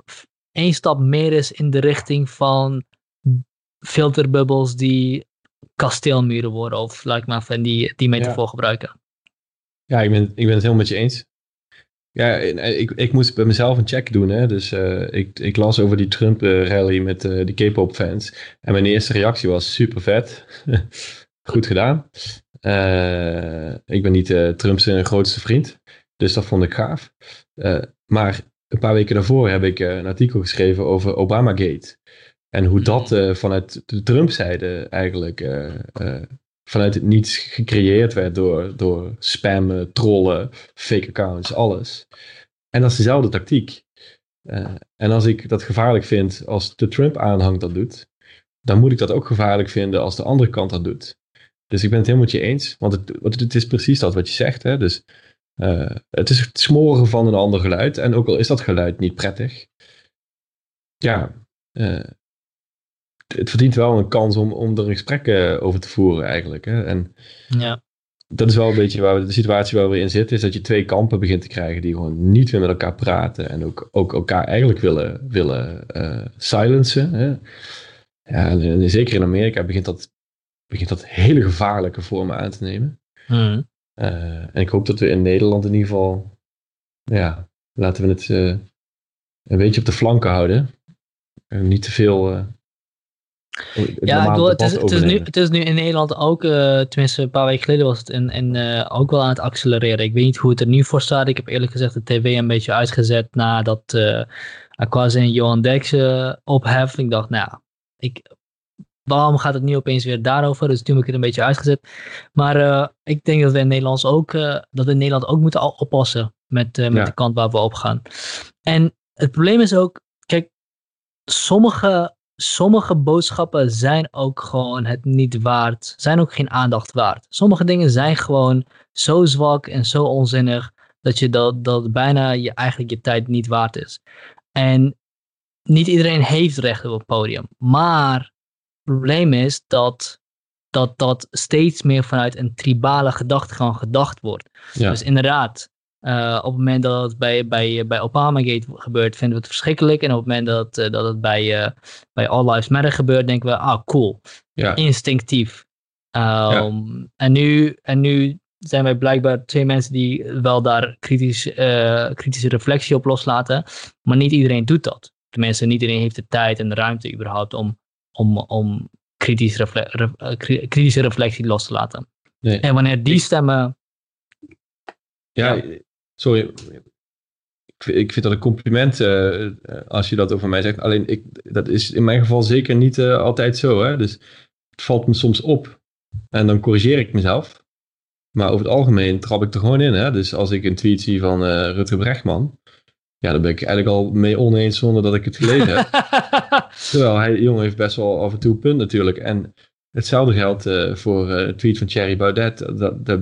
één stap meer is in de richting van filterbubbels die kasteelmuren worden. Of laat ik maar van die, die metafoor gebruiken. Ja, ik ben, ik ben het helemaal met je eens. Ja, ik, ik moest bij mezelf een check doen. Hè? Dus uh, ik, ik las over die Trump-rally met uh, de K-pop fans. En mijn eerste reactie was super vet. *laughs* Goed gedaan. Uh, ik ben niet Trump's grootste vriend. Dus dat vond ik gaaf. maar een paar weken daarvoor heb ik een artikel geschreven over Obamagate. En hoe dat hmm. vanuit de Trump-zijde eigenlijk vanuit het niets gecreëerd werd door, door spammen, trollen, fake accounts, alles. En dat is dezelfde tactiek. Uh, en als ik dat gevaarlijk vind als de Trump-aanhang dat doet, dan moet ik dat ook gevaarlijk vinden als de andere kant dat doet. Dus ik ben het helemaal met je eens, want het, het is precies dat wat je zegt. Hè? Dus uh, het is het smoren van een ander geluid. En ook al is dat geluid niet prettig, ja, uh, het verdient wel een kans om, om er een gesprek uh, over te voeren eigenlijk. Hè? En ja. dat is wel een beetje waar we, de situatie waar we in zitten, is dat je twee kampen begint te krijgen die gewoon niet meer met elkaar praten en ook, ook elkaar eigenlijk willen, willen silencen. Hè? Ja, en, zeker in Amerika begint dat, begint dat hele gevaarlijke vormen aan te nemen. Mm. Uh, en ik hoop dat we in Nederland in ieder geval, ja, laten we het een beetje op de flanken houden. En niet te veel ja, ik bedoel, het, is, het, is nu, het is nu in Nederland ook, tenminste een paar weken geleden was het in, in, uh, ook wel aan het accelereren. Ik weet niet hoe het er nu voor staat. Ik heb eerlijk gezegd de tv een beetje uitgezet nadat uh, Aquasi en Johan Dex ophef. Ik dacht, nou ik, waarom gaat het nu opeens weer daarover? Dus toen heb ik het een beetje uitgezet. Maar ik denk dat we in, Nederlands ook, dat we in Nederland ook moeten oppassen met, met de kant waar we op gaan. En het probleem is ook, kijk, sommige sommige boodschappen zijn ook gewoon het niet waard, zijn ook geen aandacht waard. Sommige dingen zijn gewoon zo zwak en zo onzinnig dat je dat, dat bijna je, eigenlijk je tijd niet waard is. En niet iedereen heeft recht op het podium. Maar probleem is dat dat, dat steeds meer vanuit een tribale gedachtegang gedacht wordt. Dus inderdaad, uh, op het moment dat het bij, bij, bij Obamagate gebeurt, vinden we het verschrikkelijk. En op het moment dat, uh, dat het bij, uh, bij All Lives Matter gebeurt, denken we, ah, cool. Ja. Instinctief. Um, ja. en, nu, en nu zijn wij blijkbaar twee mensen die wel daar kritisch, kritische reflectie op loslaten. Maar niet iedereen doet dat. Tenminste, niet iedereen heeft de tijd en de ruimte überhaupt om, om, om kritisch refle re kritische reflectie los te laten. Nee. En wanneer die stemmen ja, sorry, ik, ik vind dat een compliment uh, als je dat over mij zegt. Alleen, ik, dat is in mijn geval zeker niet uh, altijd zo. Hè? Dus het valt me soms op en dan corrigeer ik mezelf. Maar over het algemeen trap ik er gewoon in. Hè? Dus als ik een tweet zie van uh, Rutger Brechtman, ja, dan ben ik eigenlijk al mee oneens zonder dat ik het gelezen heb. *laughs* Terwijl hij, jongen, heeft best wel af en toe een punt natuurlijk. En hetzelfde geldt uh, voor uh, een tweet van Thierry Baudet. Dat, dat,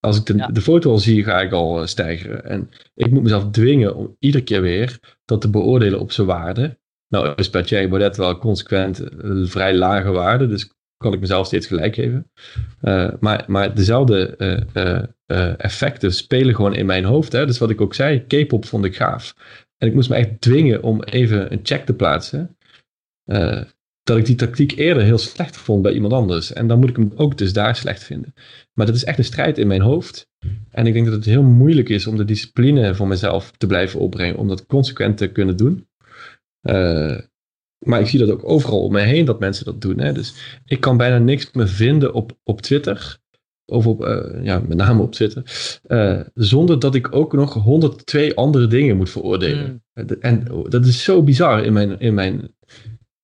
als ik de, de foto al zie, ga ik al uh, stijgeren. En ik moet mezelf dwingen om iedere keer weer dat te beoordelen op zijn waarde. Nou is bij Thierry Baudet wel consequent een eh, vrij lage waarde, dus kan ik mezelf steeds gelijk geven. Uh, maar, maar dezelfde effecten spelen gewoon in mijn hoofd. Hè? Dus wat ik ook zei, K-pop vond ik gaaf. En ik moest me echt dwingen om even een check te plaatsen dat ik die tactiek eerder heel slecht vond bij iemand anders. En dan moet ik hem ook dus daar slecht vinden. Maar dat is echt een strijd in mijn hoofd. En ik denk dat het heel moeilijk is om de discipline voor mezelf te blijven opbrengen. Om dat consequent te kunnen doen. Maar ik zie dat ook overal om me heen dat mensen dat doen. Hè? Dus ik kan bijna niks meer vinden op, op Twitter. Of op, uh, ja, met name op Twitter. Uh, zonder dat ik ook nog 102 andere dingen moet veroordelen. Mm. En dat is zo bizar in mijn, in mijn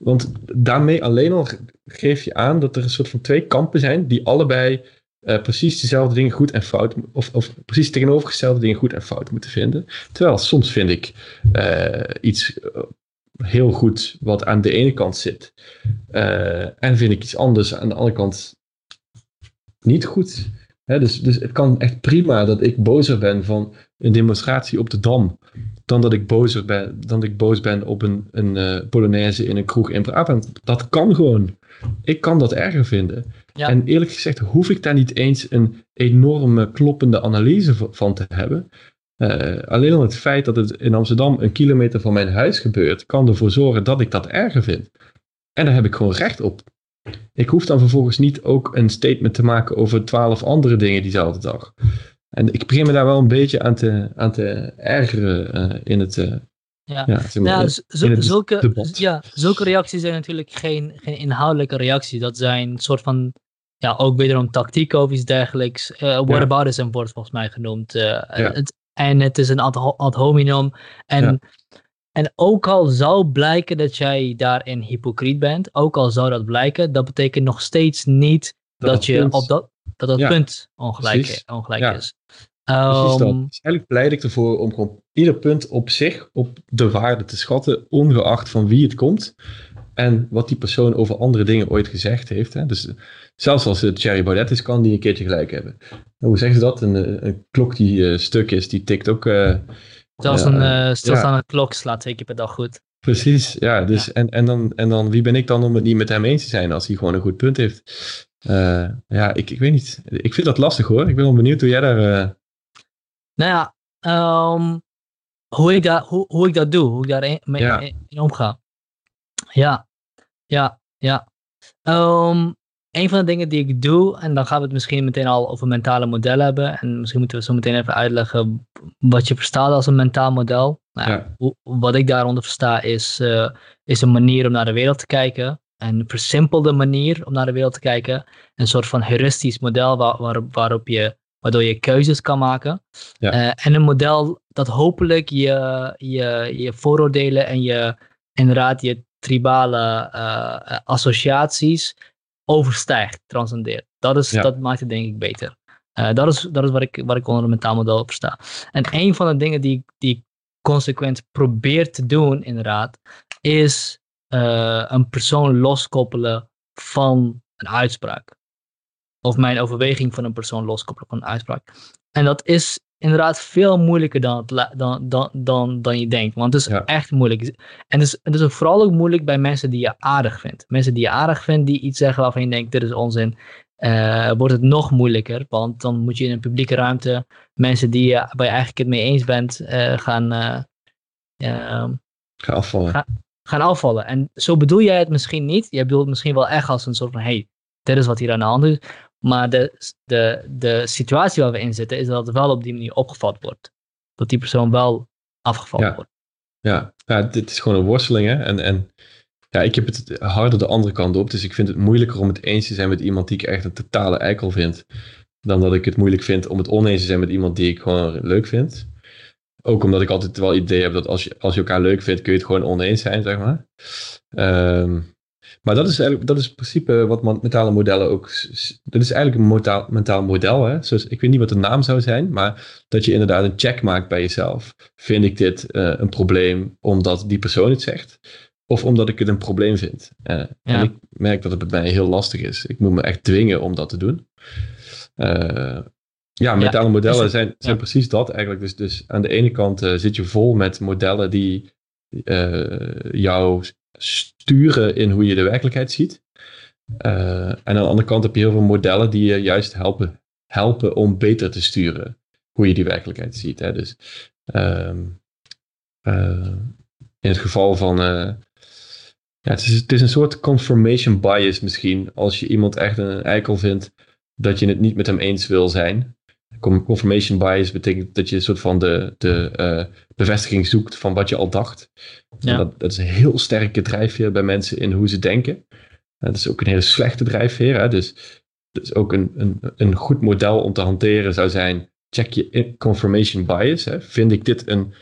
want daarmee alleen al geef je aan dat er een soort van twee kampen zijn die allebei uh, precies dezelfde dingen goed en fout, of, of precies tegenovergestelde dingen goed en fout moeten vinden. Terwijl soms vind ik uh, iets eh, heel goed wat aan de ene kant zit. Uh, en vind ik iets anders aan de andere kant niet goed. Hè, dus, dus het kan echt prima dat ik bozer ben van een demonstratie op de Dam dan dat ik, bozer ben, dan dat ik boos ben op een, een uh, Polonaise in een kroeg in Brabant. Dat kan gewoon. Ik kan dat erger vinden. En eerlijk gezegd hoef ik daar niet eens een enorme kloppende analyse van te hebben. Uh, alleen al het feit dat het in Amsterdam een kilometer van mijn huis gebeurt, kan ervoor zorgen dat ik dat erger vind. En daar heb ik gewoon recht op. Ik hoef dan vervolgens niet ook een statement te maken over twaalf andere dingen diezelfde dag. En ik begin me daar wel een beetje aan te, aan te ergeren in het... ja, ja, zeg maar, ja zulke, ja, zulke reacties zijn natuurlijk geen, geen inhoudelijke reacties. Dat zijn een soort van ja, ook wederom tactiek of iets dergelijks. Uh, whataboutism ja. wordt volgens mij genoemd. Uh, het, en het is een ad, ad hominem. En, en ook al zou blijken dat jij daarin hypocriet bent, ook al zou dat blijken, dat betekent nog steeds niet dat, je op dat, dat, dat punt ongelijk, ongelijk is. Precies dat. Um, dus eigenlijk pleit ik ervoor om gewoon ieder punt op zich op de waarde te schatten, ongeacht van wie het komt en wat die persoon over andere dingen ooit gezegd heeft. Hè. Dus zelfs als het Thierry Baudet is, kan die een keertje gelijk hebben. Nou, hoe zeggen ze dat? Een, een klok die uh, stuk is, die tikt ook... Uh, zelfs een stilstaande klok slaat twee keer per dag goed. Precies, ja. Dus, ja. En, en, dan, en dan, wie ben ik dan om het niet met hem eens te zijn als hij gewoon een goed punt heeft? ja, ik, ik weet niet. Ik vind dat lastig hoor. Ik ben wel benieuwd hoe jij daar... Nou ja, um, hoe, ik dat, hoe, hoe ik dat doe, hoe ik daar mee ja. in omga. Ja, ja, ja. Um, een van de dingen die ik doe, en dan gaan we het misschien meteen al over mentale modellen hebben. En misschien moeten we zo meteen even uitleggen wat je verstaat als een mentaal model. Nou, ja. wat ik daaronder versta is, uh, is een manier om naar de wereld te kijken. Een versimpelde manier om naar de wereld te kijken. Een soort van heuristisch model waar, waar, waarop je, waardoor je keuzes kan maken. Ja. Uh, en een model dat hopelijk je, je, je vooroordelen en je, inderdaad je tribale uh, associaties overstijgt, transcendeert. Dat, is, dat maakt het denk ik beter. Uh, dat is, dat is wat, ik, wat ik onder een mentaal model versta. En een van de dingen die, die ik consequent probeer te doen, inderdaad, is uh, een persoon loskoppelen van een uitspraak. Of mijn overweging van een persoon loskoppelen van een uitspraak. En dat is inderdaad veel moeilijker dan, dan, dan, dan, dan je denkt. Want het is echt moeilijk. En het is, het is vooral ook moeilijk bij mensen die je aardig vindt. Mensen die je aardig vindt, die iets zeggen waarvan je denkt, dit is onzin. Uh, wordt het nog moeilijker, want dan moet je in een publieke ruimte mensen die je, waar je eigenlijk het mee eens bent, uh, gaan, uh, gaan afvallen. gaan afvallen. En zo bedoel jij het misschien niet. Je bedoelt het misschien wel echt als een soort van, hey, dit is wat hier aan de hand is. Maar de, de, de situatie waar we in zitten, is dat het wel op die manier opgevat wordt. Dat die persoon wel afgevallen wordt. Ja. ja, dit is gewoon een worsteling. Hè? En, en ja, ik heb het harder de andere kant op. Dus ik vind het moeilijker om het eens te zijn met iemand die ik echt een totale eikel vind. Dan dat ik het moeilijk vind om het oneens te zijn met iemand die ik gewoon leuk vind. Ook omdat ik altijd wel het idee heb dat als je, als je elkaar leuk vindt, kun je het gewoon oneens zijn, zeg maar. Um, maar dat is eigenlijk, dat is in principe wat mentale modellen ook. Dat is eigenlijk een mentaal, mentaal model. Hè? Zoals, ik weet niet wat de naam zou zijn, maar dat je inderdaad een check maakt bij jezelf. Vind ik dit uh, een probleem omdat die persoon het zegt? Of omdat ik het een probleem vind? Uh, ja. En ik merk dat het bij mij heel lastig is. Ik moet me echt dwingen om dat te doen. Uh, ja, mentale ja, modellen zijn, zijn precies dat eigenlijk. Dus, dus aan de ene kant zit je vol met modellen die jou sturen in hoe je de werkelijkheid ziet. Uh, en aan de andere kant heb je heel veel modellen die je juist helpen, helpen om beter te sturen hoe je die werkelijkheid ziet. Hè. Dus um, uh, in het geval van. Uh, ja, het, is, het is een soort confirmation bias misschien. Als je iemand echt een eikel vindt, dat je het niet met hem eens wil zijn. Confirmation bias betekent dat je een soort van de, de uh, bevestiging zoekt van wat je al dacht. Ja. Dat, dat, is een heel sterke drijfveer bij mensen in hoe ze denken. dat is ook een hele slechte drijfveer. Hè? Dus, dus ook een, een, een goed model om te hanteren zou zijn: check je confirmation bias. Hè? Vind ik dit een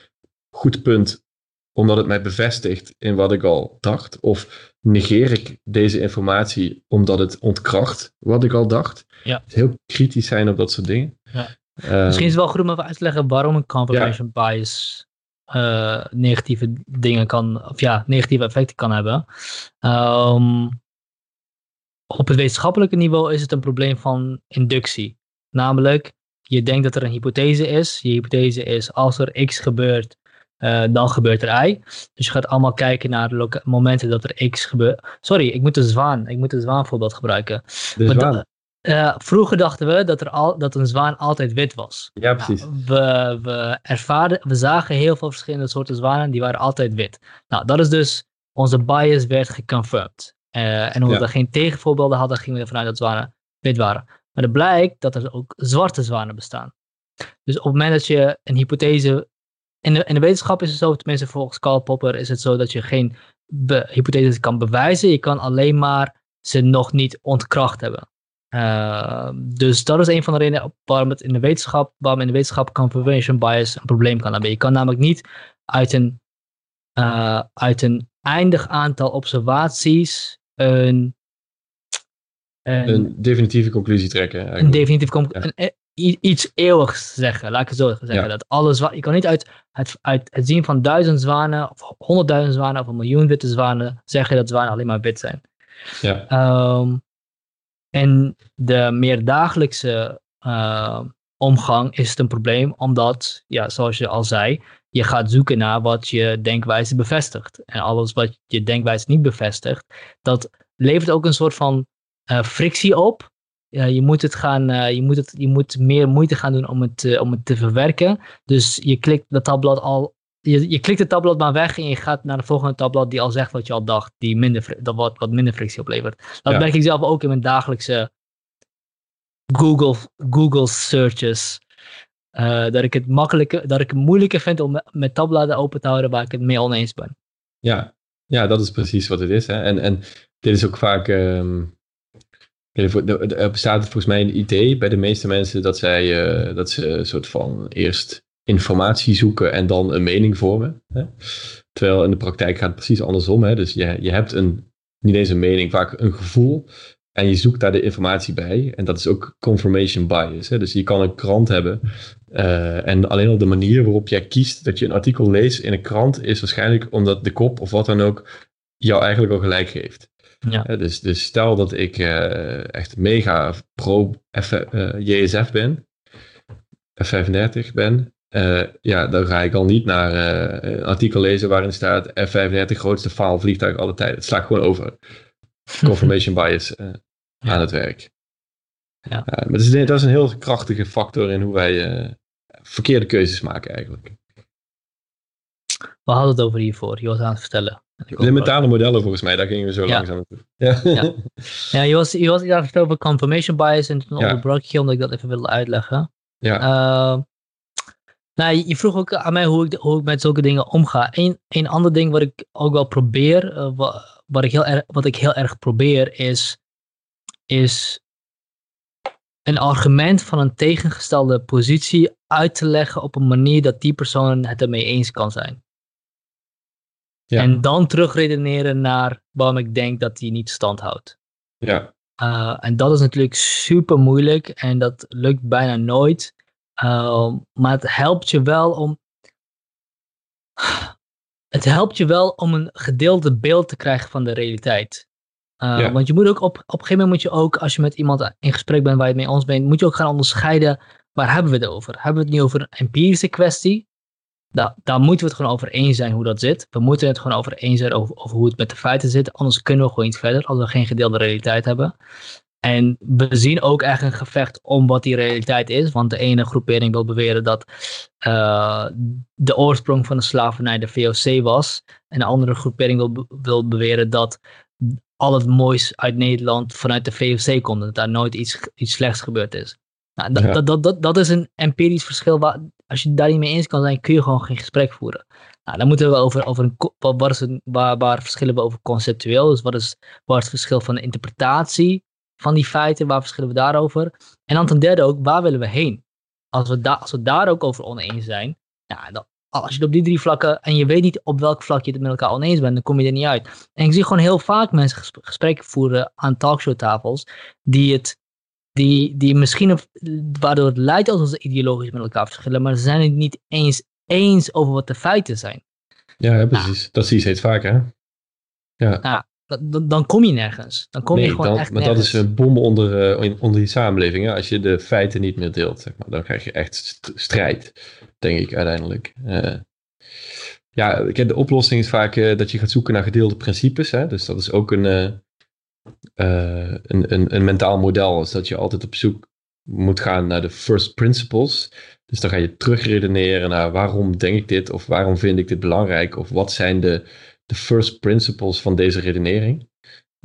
goed punt omdat het mij bevestigt in wat ik al dacht? Of negeer ik deze informatie omdat het ontkracht wat ik al dacht? Ja. Heel kritisch zijn op dat soort dingen. Ja. Uh, Misschien is het wel goed om even uit te leggen waarom een confirmation bias uh, negatieve dingen kan, of ja, negatieve effecten kan hebben. Um, op het wetenschappelijke niveau is het een probleem van inductie. Namelijk, je denkt dat er een hypothese is. Je hypothese is, als er x gebeurt, uh, dan gebeurt er y. Dus je gaat allemaal kijken naar de momenten dat er x gebeurt. Sorry, ik moet de zwaan, ik moet de zwaan voorbeeld gebruiken. De zwaan. Uh, vroeger dachten we dat, er al, dat een zwaan altijd wit was. Ja, precies. Nou, we, we, ervaarden, we zagen heel veel verschillende soorten zwanen, die waren altijd wit. Nou, dat is dus, onze bias werd geconfirmed. Uh, en omdat we geen tegenvoorbeelden hadden, gingen we ervan uit dat zwanen wit waren. Maar het blijkt dat er ook zwarte zwanen bestaan. dus op het moment dat je een hypothese. In de, in de wetenschap is het zo, tenminste volgens Karl Popper, is het zo dat je geen hypotheses kan bewijzen. Je kan alleen maar ze nog niet ontkracht hebben. Uh, dus dat is een van de redenen waarom het in de wetenschap, waarom in de wetenschap confirmation bias een probleem kan hebben. Je kan namelijk niet uit een, uh, uit een eindig aantal observaties een, een, een definitieve conclusie trekken. Eigenlijk. Een definitieve conclusie. Ja. Iets eeuwigs zeggen, laat ik het zo zeggen. Ja. Dat alles, je kan niet uit het, uit het zien van duizend zwanen, of honderdduizend zwanen, of een miljoen witte zwanen, zeggen dat zwanen alleen maar wit zijn. Ja. Um, en de meer dagelijkse uh, omgang is het een probleem, omdat, ja, zoals je al zei, je gaat zoeken naar wat je denkwijze bevestigt. En alles wat je denkwijze niet bevestigt, dat levert ook een soort van uh, frictie op. Je, moet het gaan, uh, je, moet het, je moet meer moeite gaan doen om het, om het te verwerken. Dus je klikt dat tabblad al je, je klikt het tabblad maar weg en je gaat naar de volgende tabblad die al zegt wat je al dacht, die minder, dat wat, wat minder frictie oplevert. Dat merk ik zelf ook in mijn dagelijkse Google, Google searches. Uh, dat ik het makkelijker, dat ik het moeilijker vind om met tabbladen open te houden waar ik het mee oneens ben. Ja, ja dat is precies wat het is. Hè? En, en dit is ook vaak. Um, er bestaat volgens mij een idee bij de meeste mensen dat zij uh, dat ze een soort van eerst informatie zoeken en dan een mening vormen. Hè? Terwijl in de praktijk gaat het precies andersom. Hè? Dus je, je hebt een, niet eens een mening, vaak een gevoel. En je zoekt daar de informatie bij. En dat is ook confirmation bias. Hè? Dus je kan een krant hebben. Uh, en alleen al de manier waarop jij kiest dat je een artikel leest in een krant is waarschijnlijk omdat de kop of wat dan ook jou eigenlijk al gelijk geeft. Ja. dus, dus stel dat ik uh, echt mega pro F, JSF ben, F35 ben, uh, ja, dan ga ik al niet naar uh, een artikel lezen waarin staat F-35 grootste faalvliegtuig alle tijden. Het slaat gewoon over. *laughs* Confirmation bias uh, ja. aan het werk. Ja. maar dat is, dat is, een heel krachtige factor in hoe wij verkeerde keuzes maken eigenlijk. We hadden het over hiervoor. Je was aan het vertellen. De mentale modellen volgens mij, daar gingen we zo ja. langzaam naartoe. *laughs* Ja, ja. ja je, was, je was het over confirmation bias en toen onderbrak je omdat ik dat even wilde uitleggen. Ja. Nou, je vroeg ook aan mij hoe ik, hoe ik met zulke dingen omga. Een, een ander ding wat ik ook wel probeer, uh, wat, wat, ik heel erg, wat ik heel erg probeer, is, is een argument van een tegengestelde positie uit te leggen op een manier dat die persoon het ermee eens kan zijn. Ja. En dan terugredeneren naar waarom ik denk dat die niet stand houdt. Ja. Uh, en dat is natuurlijk super moeilijk en dat lukt bijna nooit. Uh, maar het helpt je wel om. Het helpt je wel om een gedeelde beeld te krijgen van de realiteit. Uh, ja. Want je moet ook op, op een gegeven moment moet je ook, als je met iemand in gesprek bent waar je het mee ons bent, moet je ook gaan onderscheiden waar hebben we het over. Hebben we het nu over een empirische kwestie? Da daar moeten we het gewoon over eens zijn hoe dat zit. We moeten het gewoon over eens zijn over, over hoe het met de feiten zit. Anders kunnen we gewoon niet verder als we geen gedeelde realiteit hebben. En we zien ook echt een gevecht om wat die realiteit is. Want de ene groepering wil beweren dat uh, de oorsprong van de slavernij de VOC was. En de andere groepering wil, wil beweren dat al het moois uit Nederland vanuit de VOC komt. Dat daar nooit iets, iets slechts gebeurd is. Nou, dat, ja. dat, dat, dat, dat is een empirisch verschil. Waar, als je daar niet mee eens kan zijn, kun je gewoon geen gesprek voeren. Nou, dan moeten we over, over een, wat is het, waar, waar verschillen we over conceptueel? Dus wat is, wat is het verschil van de interpretatie? Van die feiten, waar verschillen we daarover? En dan ten derde ook, waar willen we heen? Als we, da als we daar ook over oneens zijn, ja, dan, als je op die drie vlakken en je weet niet op welk vlak je het met elkaar oneens bent, dan kom je er niet uit. En ik zie gewoon heel vaak mensen gesprekken voeren aan talkshowtafels die het, die, die misschien, waardoor het lijkt alsof ze ideologisch met elkaar verschillen, maar ze zijn het niet eens eens over wat de feiten zijn. Ja, ja precies. Nou, dat zie je steeds vaker, hè? Ja. Nou, dan, dan kom je nergens. Dan kom nee, je gewoon dan, echt maar nergens. dat is een bom onder, uh, onder die samenleving. Hè? Als je de feiten niet meer deelt, zeg maar, dan krijg je echt st strijd, denk ik uiteindelijk. Uh, ja, de oplossing is vaak uh, dat je gaat zoeken naar gedeelde principes. Hè? Dus dat is ook een, een, een, een mentaal model. Is dat je altijd op zoek moet gaan naar de first principles. Dus dan ga je terugredeneren naar waarom denk ik dit, of waarom vind ik dit belangrijk, of wat zijn de de first principles van deze redenering.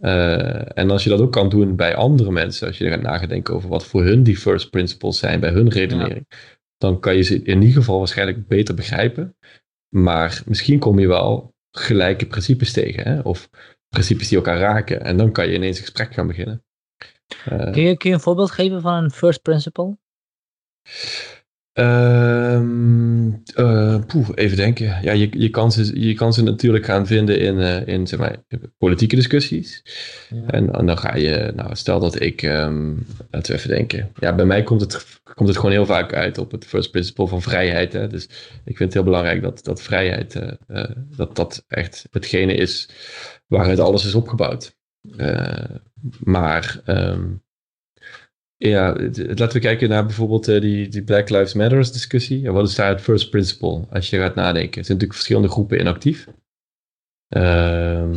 Uh, en als je dat ook kan doen bij andere mensen, als je gaat nadenken over wat voor hun die first principles zijn bij hun redenering, ja. dan kan je ze in ieder geval waarschijnlijk beter begrijpen. Maar misschien kom je wel gelijke principes tegen, hè? of principes die elkaar raken. En dan kan je ineens een gesprek gaan beginnen. Uh, kun, je, kun je een voorbeeld geven van een first principle? Uh, poeh, even denken. Ja, je, je, kan ze, je kan ze natuurlijk gaan vinden in, uh, in zeg maar, politieke discussies. Ja. En, en, dan ga je, nou, stel dat ik, um, laten we even denken. Ja, bij mij komt het, komt het gewoon heel vaak uit op het first principle van vrijheid. Hè? Dus ik vind het heel belangrijk dat, dat vrijheid, uh, dat dat echt hetgene is waaruit alles is opgebouwd. maar um, ja, laten we kijken naar bijvoorbeeld uh, die, die Black Lives Matter discussie. Wat is daar het first principle als je gaat nadenken? Er zijn natuurlijk verschillende groepen inactief. Uh,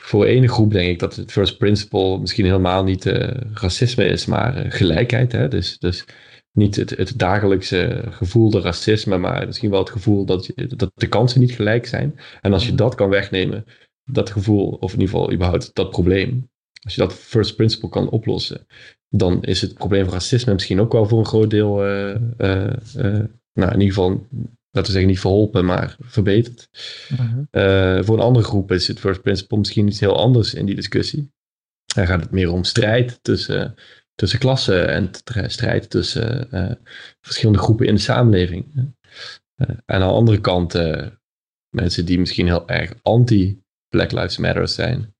voor ene groep denk ik dat het first principle misschien helemaal niet uh, racisme is, maar uh, gelijkheid. Hè? Dus, dus niet het, het dagelijkse gevoelde racisme, maar misschien wel het gevoel dat, je, dat de kansen niet gelijk zijn. En als je dat kan wegnemen, dat gevoel, of in ieder geval überhaupt dat probleem, als je dat first principle kan oplossen, dan is het probleem van racisme misschien ook wel voor een groot deel, uh, uh, uh, nou in ieder geval, laten we zeggen niet verholpen, maar verbeterd. -huh. voor een andere groep is het first principle misschien iets heel anders in die discussie. Dan gaat het meer om strijd tussen, tussen klassen en strijd tussen verschillende groepen in de samenleving. en aan de andere kant mensen die misschien heel erg anti Black Lives Matter zijn.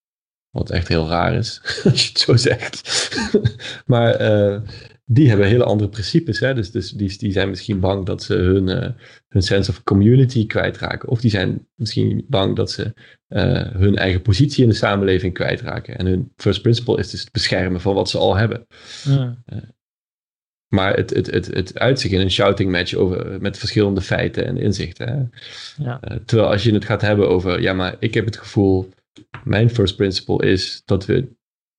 Wat echt heel raar is, *laughs* als je het zo zegt. *laughs* maar uh, die hebben hele andere principes. Hè? Dus, dus die, die zijn misschien bang dat ze hun, uh, hun sense of community kwijtraken. Of die zijn misschien bang dat ze uh, hun eigen positie in de samenleving kwijtraken. En hun first principle is dus het beschermen van wat ze al hebben. Ja. maar het, het, het, het uitzicht in een shouting match over, met verschillende feiten en inzichten. Hè? Ja. terwijl als je het gaat hebben over, ja, maar ik heb het gevoel mijn first principle is dat, we,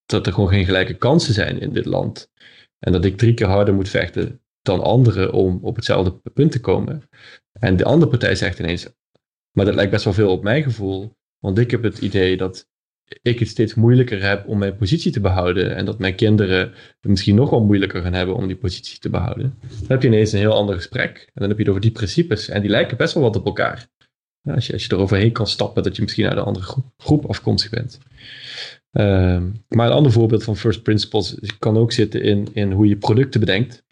dat er gewoon geen gelijke kansen zijn in dit land. En dat ik drie keer harder moet vechten dan anderen om op hetzelfde punt te komen. En de andere partij zegt ineens, maar dat lijkt best wel veel op mijn gevoel. Want ik heb het idee dat ik het steeds moeilijker heb om mijn positie te behouden. En dat mijn kinderen het misschien nog wel moeilijker gaan hebben om die positie te behouden. Dan heb je ineens een heel ander gesprek. En dan heb je het over die principes. En die lijken best wel wat op elkaar. Als je, als je er overheen kan stappen, dat je misschien uit een andere groep, groep afkomstig bent. Ehm, maar een ander voorbeeld van first principles kan ook zitten in, in hoe je producten bedenkt.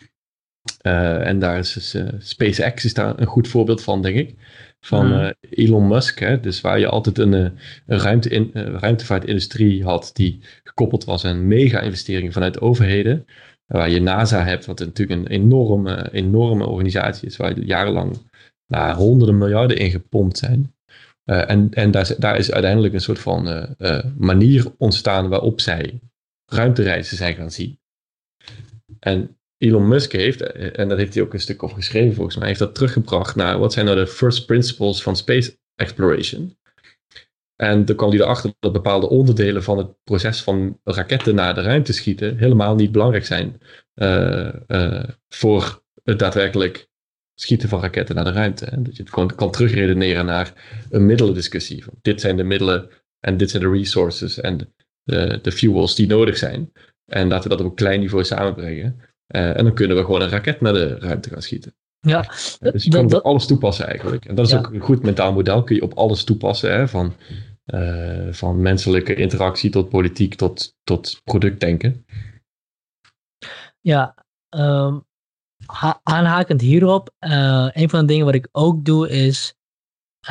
Uh, en daar is dus, uh, SpaceX is daar een goed voorbeeld van, denk ik. Van uh, Elon Musk. Hè? Dus waar je altijd een, een ruimte in, ruimtevaartindustrie had die gekoppeld was aan mega-investeringen vanuit overheden. Waar je NASA hebt, wat natuurlijk een enorme, enorme organisatie is, waar je jarenlang nou, honderden miljarden ingepompt zijn. Uh, en en daar, daar, is uiteindelijk een soort van uh, uh, manier ontstaan waarop zij ruimtereizen zijn gaan zien. En Elon Musk heeft, en dat heeft hij ook een stuk over geschreven volgens mij, heeft dat teruggebracht naar wat zijn nou de first principles van space exploration. En dan kwam hij erachter dat bepaalde onderdelen van het proces van raketten naar de ruimte schieten helemaal niet belangrijk zijn voor het daadwerkelijk schieten van raketten naar de ruimte. Hè? Dat je het gewoon kan terugredeneren naar een middelendiscussie. Van dit zijn de middelen en dit zijn de resources en de, de fuels die nodig zijn. En laten we dat op een klein niveau samenbrengen. Uh, en dan kunnen we gewoon een raket naar de ruimte gaan schieten. Ja, dus je kan dat, op alles toepassen eigenlijk. En dat is ook een goed mentaal model. Kun je op alles toepassen. Hè? Van, uh, van menselijke interactie tot politiek tot, tot productdenken. Ja, um, aanhakend hierop, uh, een van de dingen wat ik ook doe is,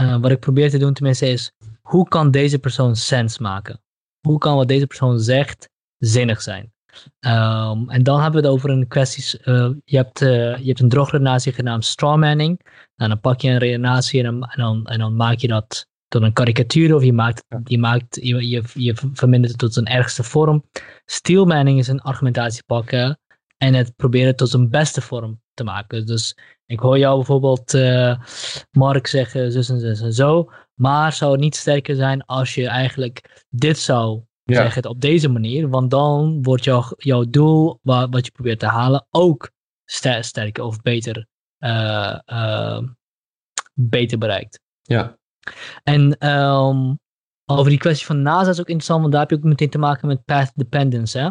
uh, wat ik probeer te doen tenminste is, hoe kan deze persoon sens maken? Hoe kan wat deze persoon zegt zinnig zijn? Um, en dan hebben we het over een kwestie, uh, je, hebt, je hebt een drogredenatie genaamd strawmanning. En dan pak je een en dan, en dan, en dan maak je dat tot een karikatuur of je, maakt, je, maakt, je, je, je vermindert het tot zijn ergste vorm. Steelmanning is een argumentatie pakken en het proberen tot een beste vorm te maken. Dus ik hoor jou bijvoorbeeld, uh, Mark, zeggen zus en zus en zo. Maar zou het niet sterker zijn als je eigenlijk dit zou zeggen op deze manier? Want dan wordt jouw, jouw doel, wat, wat je probeert te halen, ook sterker of beter, uh, uh, beter bereikt. Ja. En um, over die kwestie van NASA is ook interessant, want daar heb je ook meteen te maken met path dependence. Hè?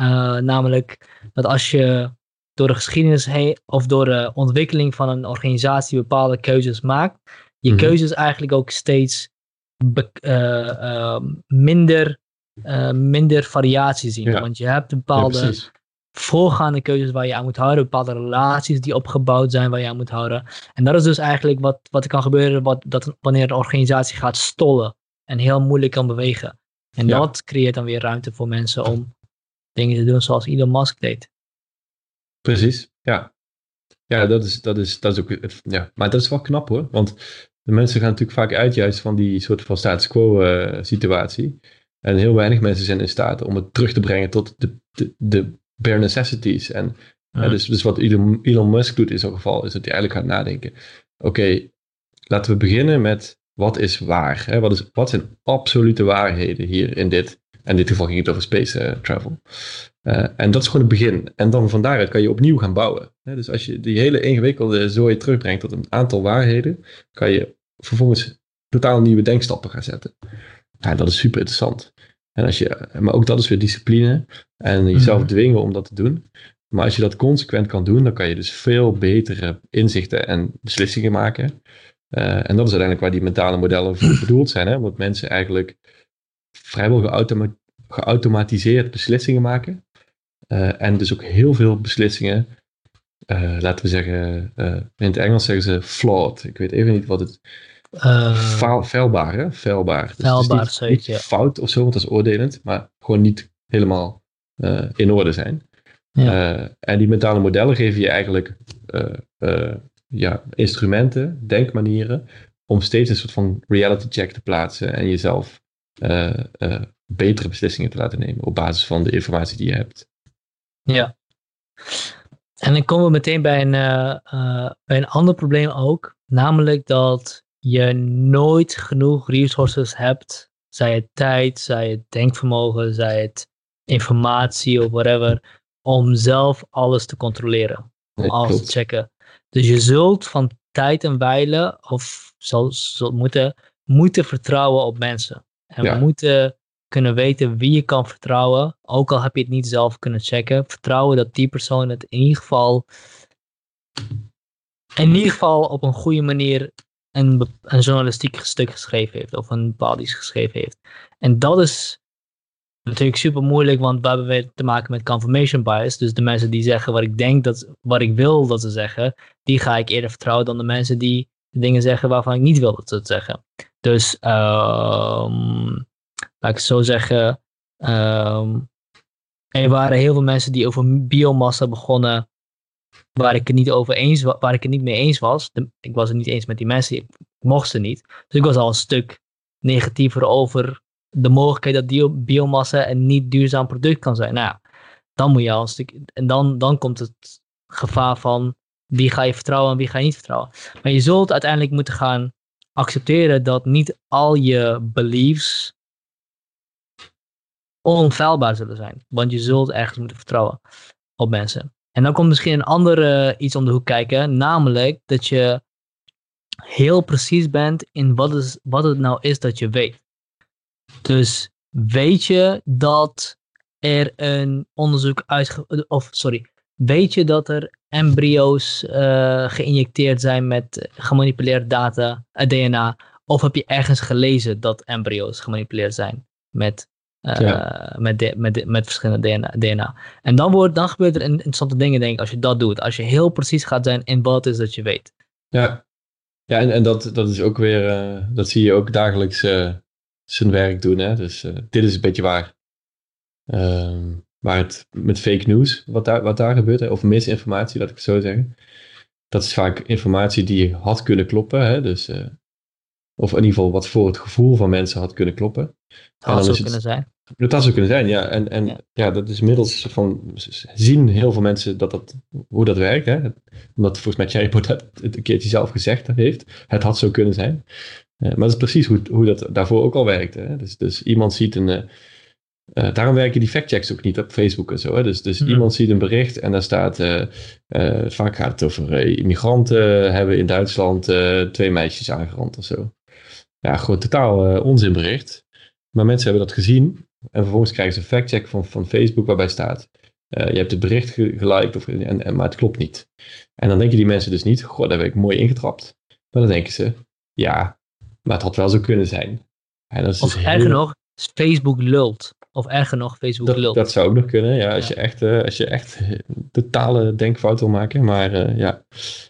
Uh, namelijk dat als je door de geschiedenis heen of door de ontwikkeling van een organisatie bepaalde keuzes maakt, je Mhm. keuzes eigenlijk ook steeds eh, eh, minder, eh, minder variatie zien. Ja. Want je hebt bepaalde voorgaande keuzes waar je aan moet houden, bepaalde relaties die opgebouwd zijn waar je aan moet houden. En dat is dus eigenlijk wat, wat er kan gebeuren wat, dat, wanneer een organisatie gaat stollen en heel moeilijk kan bewegen. En Ja. dat creëert dan weer ruimte voor mensen om dingen te doen zoals Elon Musk deed. Precies, ja. Ja, dat is, dat is, dat is ook, ja. Maar dat is wel knap hoor, want de mensen gaan natuurlijk vaak uit juist van die soort van status quo eh, situatie. En heel weinig mensen zijn in staat om het terug te brengen tot de, de, de bare necessities. En ja, Ja. dus, dus wat Elon, Elon Musk doet in zo'n geval, is dat hij eigenlijk gaat nadenken. Oké, laten we beginnen met wat is waar? Hè? Wat, is, wat zijn absolute waarheden hier in dit? En in dit geval ging het over space eh, travel. Eh, en dat is gewoon het begin. En dan van daaruit kan je opnieuw gaan bouwen. Dus als je die hele ingewikkelde zooi terugbrengt tot een aantal waarheden, kan je vervolgens totaal nieuwe denkstappen gaan zetten. Ja, dat is super interessant. En als je, maar ook dat is weer discipline en jezelf Mhm. dwingen om dat te doen. Maar als je dat consequent kan doen, dan kan je dus veel betere inzichten en beslissingen maken. Eh, en dat is uiteindelijk waar die mentale modellen voor bedoeld zijn. Hè? Omdat mensen eigenlijk vrijwel geautoma- geautomatiseerd beslissingen maken. Eh, en dus ook heel veel beslissingen, eh, laten we zeggen, eh, in het Engels zeggen ze flawed. Ik weet even niet wat het... Faal, feilbaar, hè? Feilbaar. Dus niet, niet ja. fout of zo, want dat is oordelend, maar gewoon niet helemaal in orde zijn. Ja. En die mentale modellen geven je eigenlijk ja, instrumenten, denkmanieren, om steeds een soort van reality check te plaatsen en jezelf eh, eh, betere beslissingen te laten nemen op basis van de informatie die je hebt. Ja. En dan komen we meteen bij een, eh, bij een ander probleem ook. Namelijk dat je nooit genoeg resources hebt. Zij het tijd, zij het denkvermogen, zij het informatie of whatever. Om zelf alles te controleren. Om Nee, alles klopt. te checken. Dus je zult van tijd en wijle, of zal, zult moeten, moeten vertrouwen op mensen. En Ja. moeten kunnen weten wie je kan vertrouwen. Ook al heb je het niet zelf kunnen checken. Vertrouwen dat die persoon het in ieder geval. In ieder geval op een goede manier een, een journalistiek stuk geschreven heeft. Of een bepaald iets geschreven heeft. En dat is natuurlijk super moeilijk, want we hebben weer te maken met confirmation bias. Dus de mensen die zeggen wat ik denk dat, wat ik wil dat ze zeggen, die ga ik eerder vertrouwen dan de mensen die de dingen zeggen waarvan ik niet wil dat ze het zeggen. Dus ehm, laat ik het zo zeggen. ehm, er waren heel veel mensen die over biomassa begonnen. Waar ik het niet over eens wa- waar ik het niet mee eens was. Ik was het niet eens met die mensen. Ik mocht ze niet. Dus ik was al een stuk negatiever over de mogelijkheid dat biomassa een niet duurzaam product kan zijn. Nou ja, dan moet je al een stuk. En dan, dan komt het gevaar van wie ga je vertrouwen en wie ga je niet vertrouwen. Maar je zult uiteindelijk moeten gaan accepteren dat niet al je beliefs onfeilbaar zullen zijn. Want je zult ergens moeten vertrouwen op mensen. En dan komt misschien een ander eh, iets om de hoek kijken. Namelijk dat je heel precies bent in wat, is, wat het nou is dat je weet. Dus weet je dat er een onderzoek uitge... Of, sorry. Weet je dat er embryo's eh, geïnjecteerd zijn met gemanipuleerd data, eh, DNA? Of heb je ergens gelezen dat embryo's gemanipuleerd zijn met, eh, Ja. met, de- met, de- met verschillende DNA, DNA? En dan, wordt, dan gebeurt er in- interessante dingen, denk ik, als je dat doet. Als je heel precies gaat zijn in wat het is dat je weet. Ja, ja en, en dat, dat is ook weer, dat zie je ook dagelijks zijn werk doen. Hè? Dus dit is een beetje waar, ehm, waar het met fake news, wat daar, wat daar gebeurt, of misinformatie, laat ik het zo zeggen. Dat is vaak informatie die had kunnen kloppen. Hè? Dus, eh, of in ieder geval wat voor het gevoel van mensen had kunnen kloppen. Dat had zo is het- kunnen zijn. Dat had zo kunnen zijn, ja. En, en Ja. ja. dat is inmiddels van, zien heel veel mensen dat dat, hoe dat werkt. Hè? Omdat volgens mij Thierry Baudet het een keertje zelf gezegd heeft. Het had zo kunnen zijn. Eh, maar dat is precies hoe, hoe dat daarvoor ook al werkte. Hè? Dus, dus iemand ziet een... eh, eh, daarom werken die factchecks ook niet op Facebook en zo. Hè? Dus, dus iemand ziet een bericht en daar staat... eh, eh, vaak gaat het over immigranten hebben in Duitsland twee meisjes aangerand of zo. Ja, gewoon totaal onzinbericht. Maar mensen hebben dat gezien. En vervolgens krijgen ze een factcheck van, van Facebook waarbij staat... je hebt het bericht geliked, of, en, en, maar het klopt niet. En dan denken die mensen dus niet, goh, daar heb ik mooi ingetrapt. Maar dan denken ze, ja, maar het had wel zo kunnen zijn. En dat is of dus erger nog, Facebook lult. Of erger nog, Facebook dat, lult. Dat zou ook nog kunnen, ja. Als, Je, echt, uh, als je echt totale denkfout wil maken. Maar uh, ja,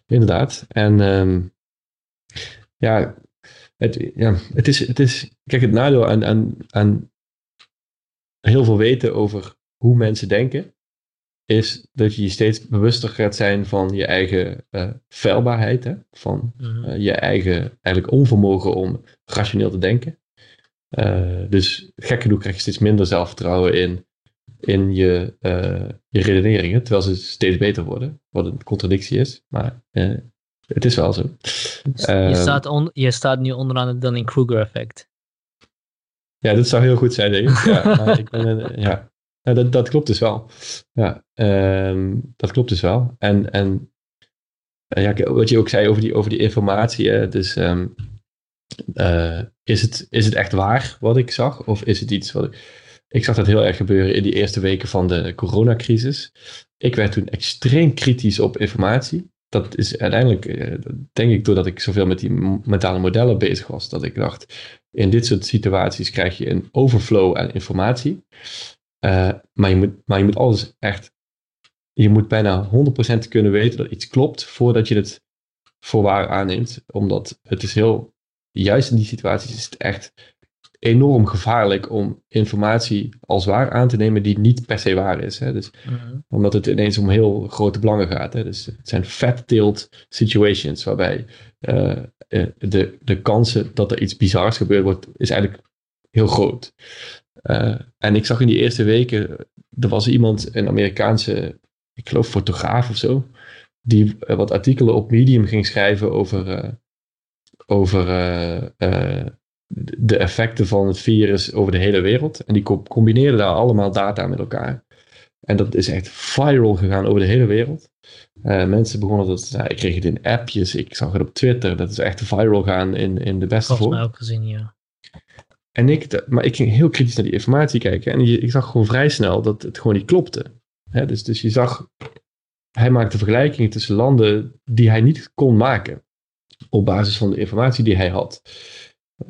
inderdaad. En um, ja, het, ja het, is, het is... Kijk, het nadeel aan, aan, aan heel veel weten over hoe mensen denken... is dat je je steeds bewuster gaat zijn van je eigen uh, feilbaarheid. Hè? Van mm je eigen eigenlijk onvermogen om rationeel te denken. Uh, dus gek genoeg krijg je steeds minder zelfvertrouwen in, in je, uh, je redeneringen, terwijl ze steeds beter worden, wat een contradictie is. Maar uh, het is wel zo. Dus je, ehm, staat on, je staat nu onderaan het Dunning-Kruger effect. Ja, dat zou heel goed zijn, denk ik. Ja, *laughs* maar ik ben, ja. ja dat, dat klopt dus wel. Ja, um, dat klopt dus wel. En, en ja, wat je ook zei over die, over die informatie, dus um, uh, is, het, is het echt waar wat ik zag? Of is het iets wat ik... Ik zag dat heel erg gebeuren in die eerste weken van de coronacrisis. Ik werd toen extreem kritisch op informatie. Dat is uiteindelijk, uh, denk ik, doordat ik zoveel met die mentale modellen bezig was, dat ik dacht, in dit soort situaties krijg je een overflow aan informatie. Uh, maar, je moet, maar je moet alles echt, je moet bijna 100% kunnen weten dat iets klopt voordat je het voor waar aanneemt. Omdat het is heel juist in die situaties is het echt enorm gevaarlijk om informatie als waar aan te nemen die niet per se waar is. Hè? Dus, mhm. Omdat het ineens om heel grote belangen gaat. Hè? Dus het zijn fat-tailed situations waarbij uh, de, de kansen dat er iets bizars gebeurt wordt, is eigenlijk heel groot. Uh, en ik zag in die eerste weken, er was iemand, een Amerikaanse, ik geloof fotograaf of zo, die wat artikelen op Medium ging schrijven over over uh, uh, de effecten van het virus over de hele wereld. En die combineerden daar allemaal data met elkaar. En dat is echt viral gegaan over de hele wereld. Uh, mensen begonnen dat, nou, ik kreeg het in appjes, ik zag het op Twitter. Dat is echt viral gaan in, in de beste vorm. mij ook gezien, ja. En ik, maar ik ging heel kritisch naar die informatie kijken. En ik zag gewoon vrij snel dat het gewoon niet klopte. dus, dus je zag, hij maakte vergelijkingen tussen landen die hij niet kon maken op basis van de informatie die hij had.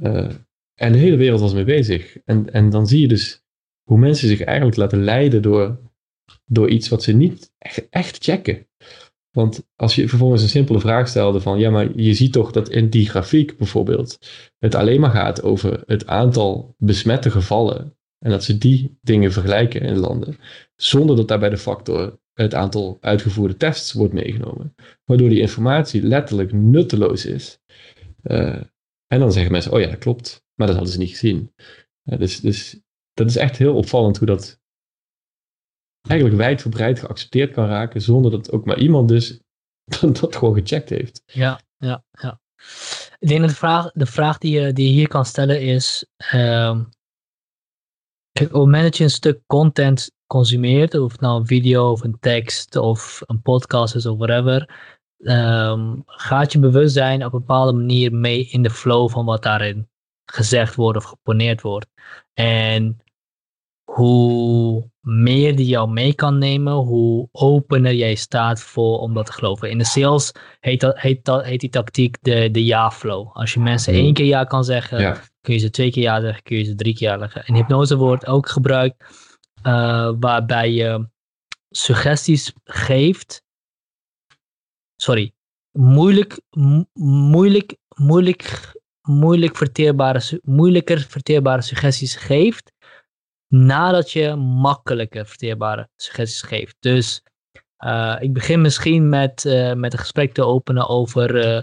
Uh, en de hele wereld was mee bezig. En, en dan zie je dus hoe mensen zich eigenlijk laten leiden door, door iets wat ze niet echt, echt checken. Want als je vervolgens een simpele vraag stelde van, ja, maar je ziet toch dat in die grafiek bijvoorbeeld het alleen maar gaat over het aantal besmette gevallen en dat ze die dingen vergelijken in landen, zonder dat daarbij de factor het aantal uitgevoerde tests wordt meegenomen. Waardoor die informatie letterlijk nutteloos is. Uh, en dan zeggen mensen, oh ja, dat klopt. Maar dat hadden ze niet gezien. Uh, dus, dus dat is echt heel opvallend hoe dat eigenlijk wijdverbreid geaccepteerd kan raken. Zonder dat ook maar iemand dus *laughs* dat gewoon gecheckt heeft. Ja, ja, ja. Ik denk dat de vraag, de vraag die, je, die hier kan stellen is... Kijk, het moment dat je een stuk content consumeert, of het nou een video of een tekst of een podcast is of whatever, um, gaat je bewustzijn op een bepaalde manier mee in de flow van wat daarin gezegd wordt of geponeerd wordt. En hoe meer die jou mee kan nemen, hoe opener jij staat voor om dat te geloven. In de sales heet, dat, heet, dat, heet die tactiek de, de ja-flow. Als je mensen één keer ja kan zeggen, kun je ze twee keer ja zeggen, kun je ze drie keer ja zeggen. En hypnose wordt ook gebruikt uh, waarbij je suggesties geeft. Sorry. Moeilijk, moeilijk, moeilijk, moeilijk verteerbare, moeilijker verteerbare suggesties geeft. Nadat je makkelijker verteerbare suggesties geeft. Dus uh, ik begin misschien met, uh, met een gesprek te openen over uh,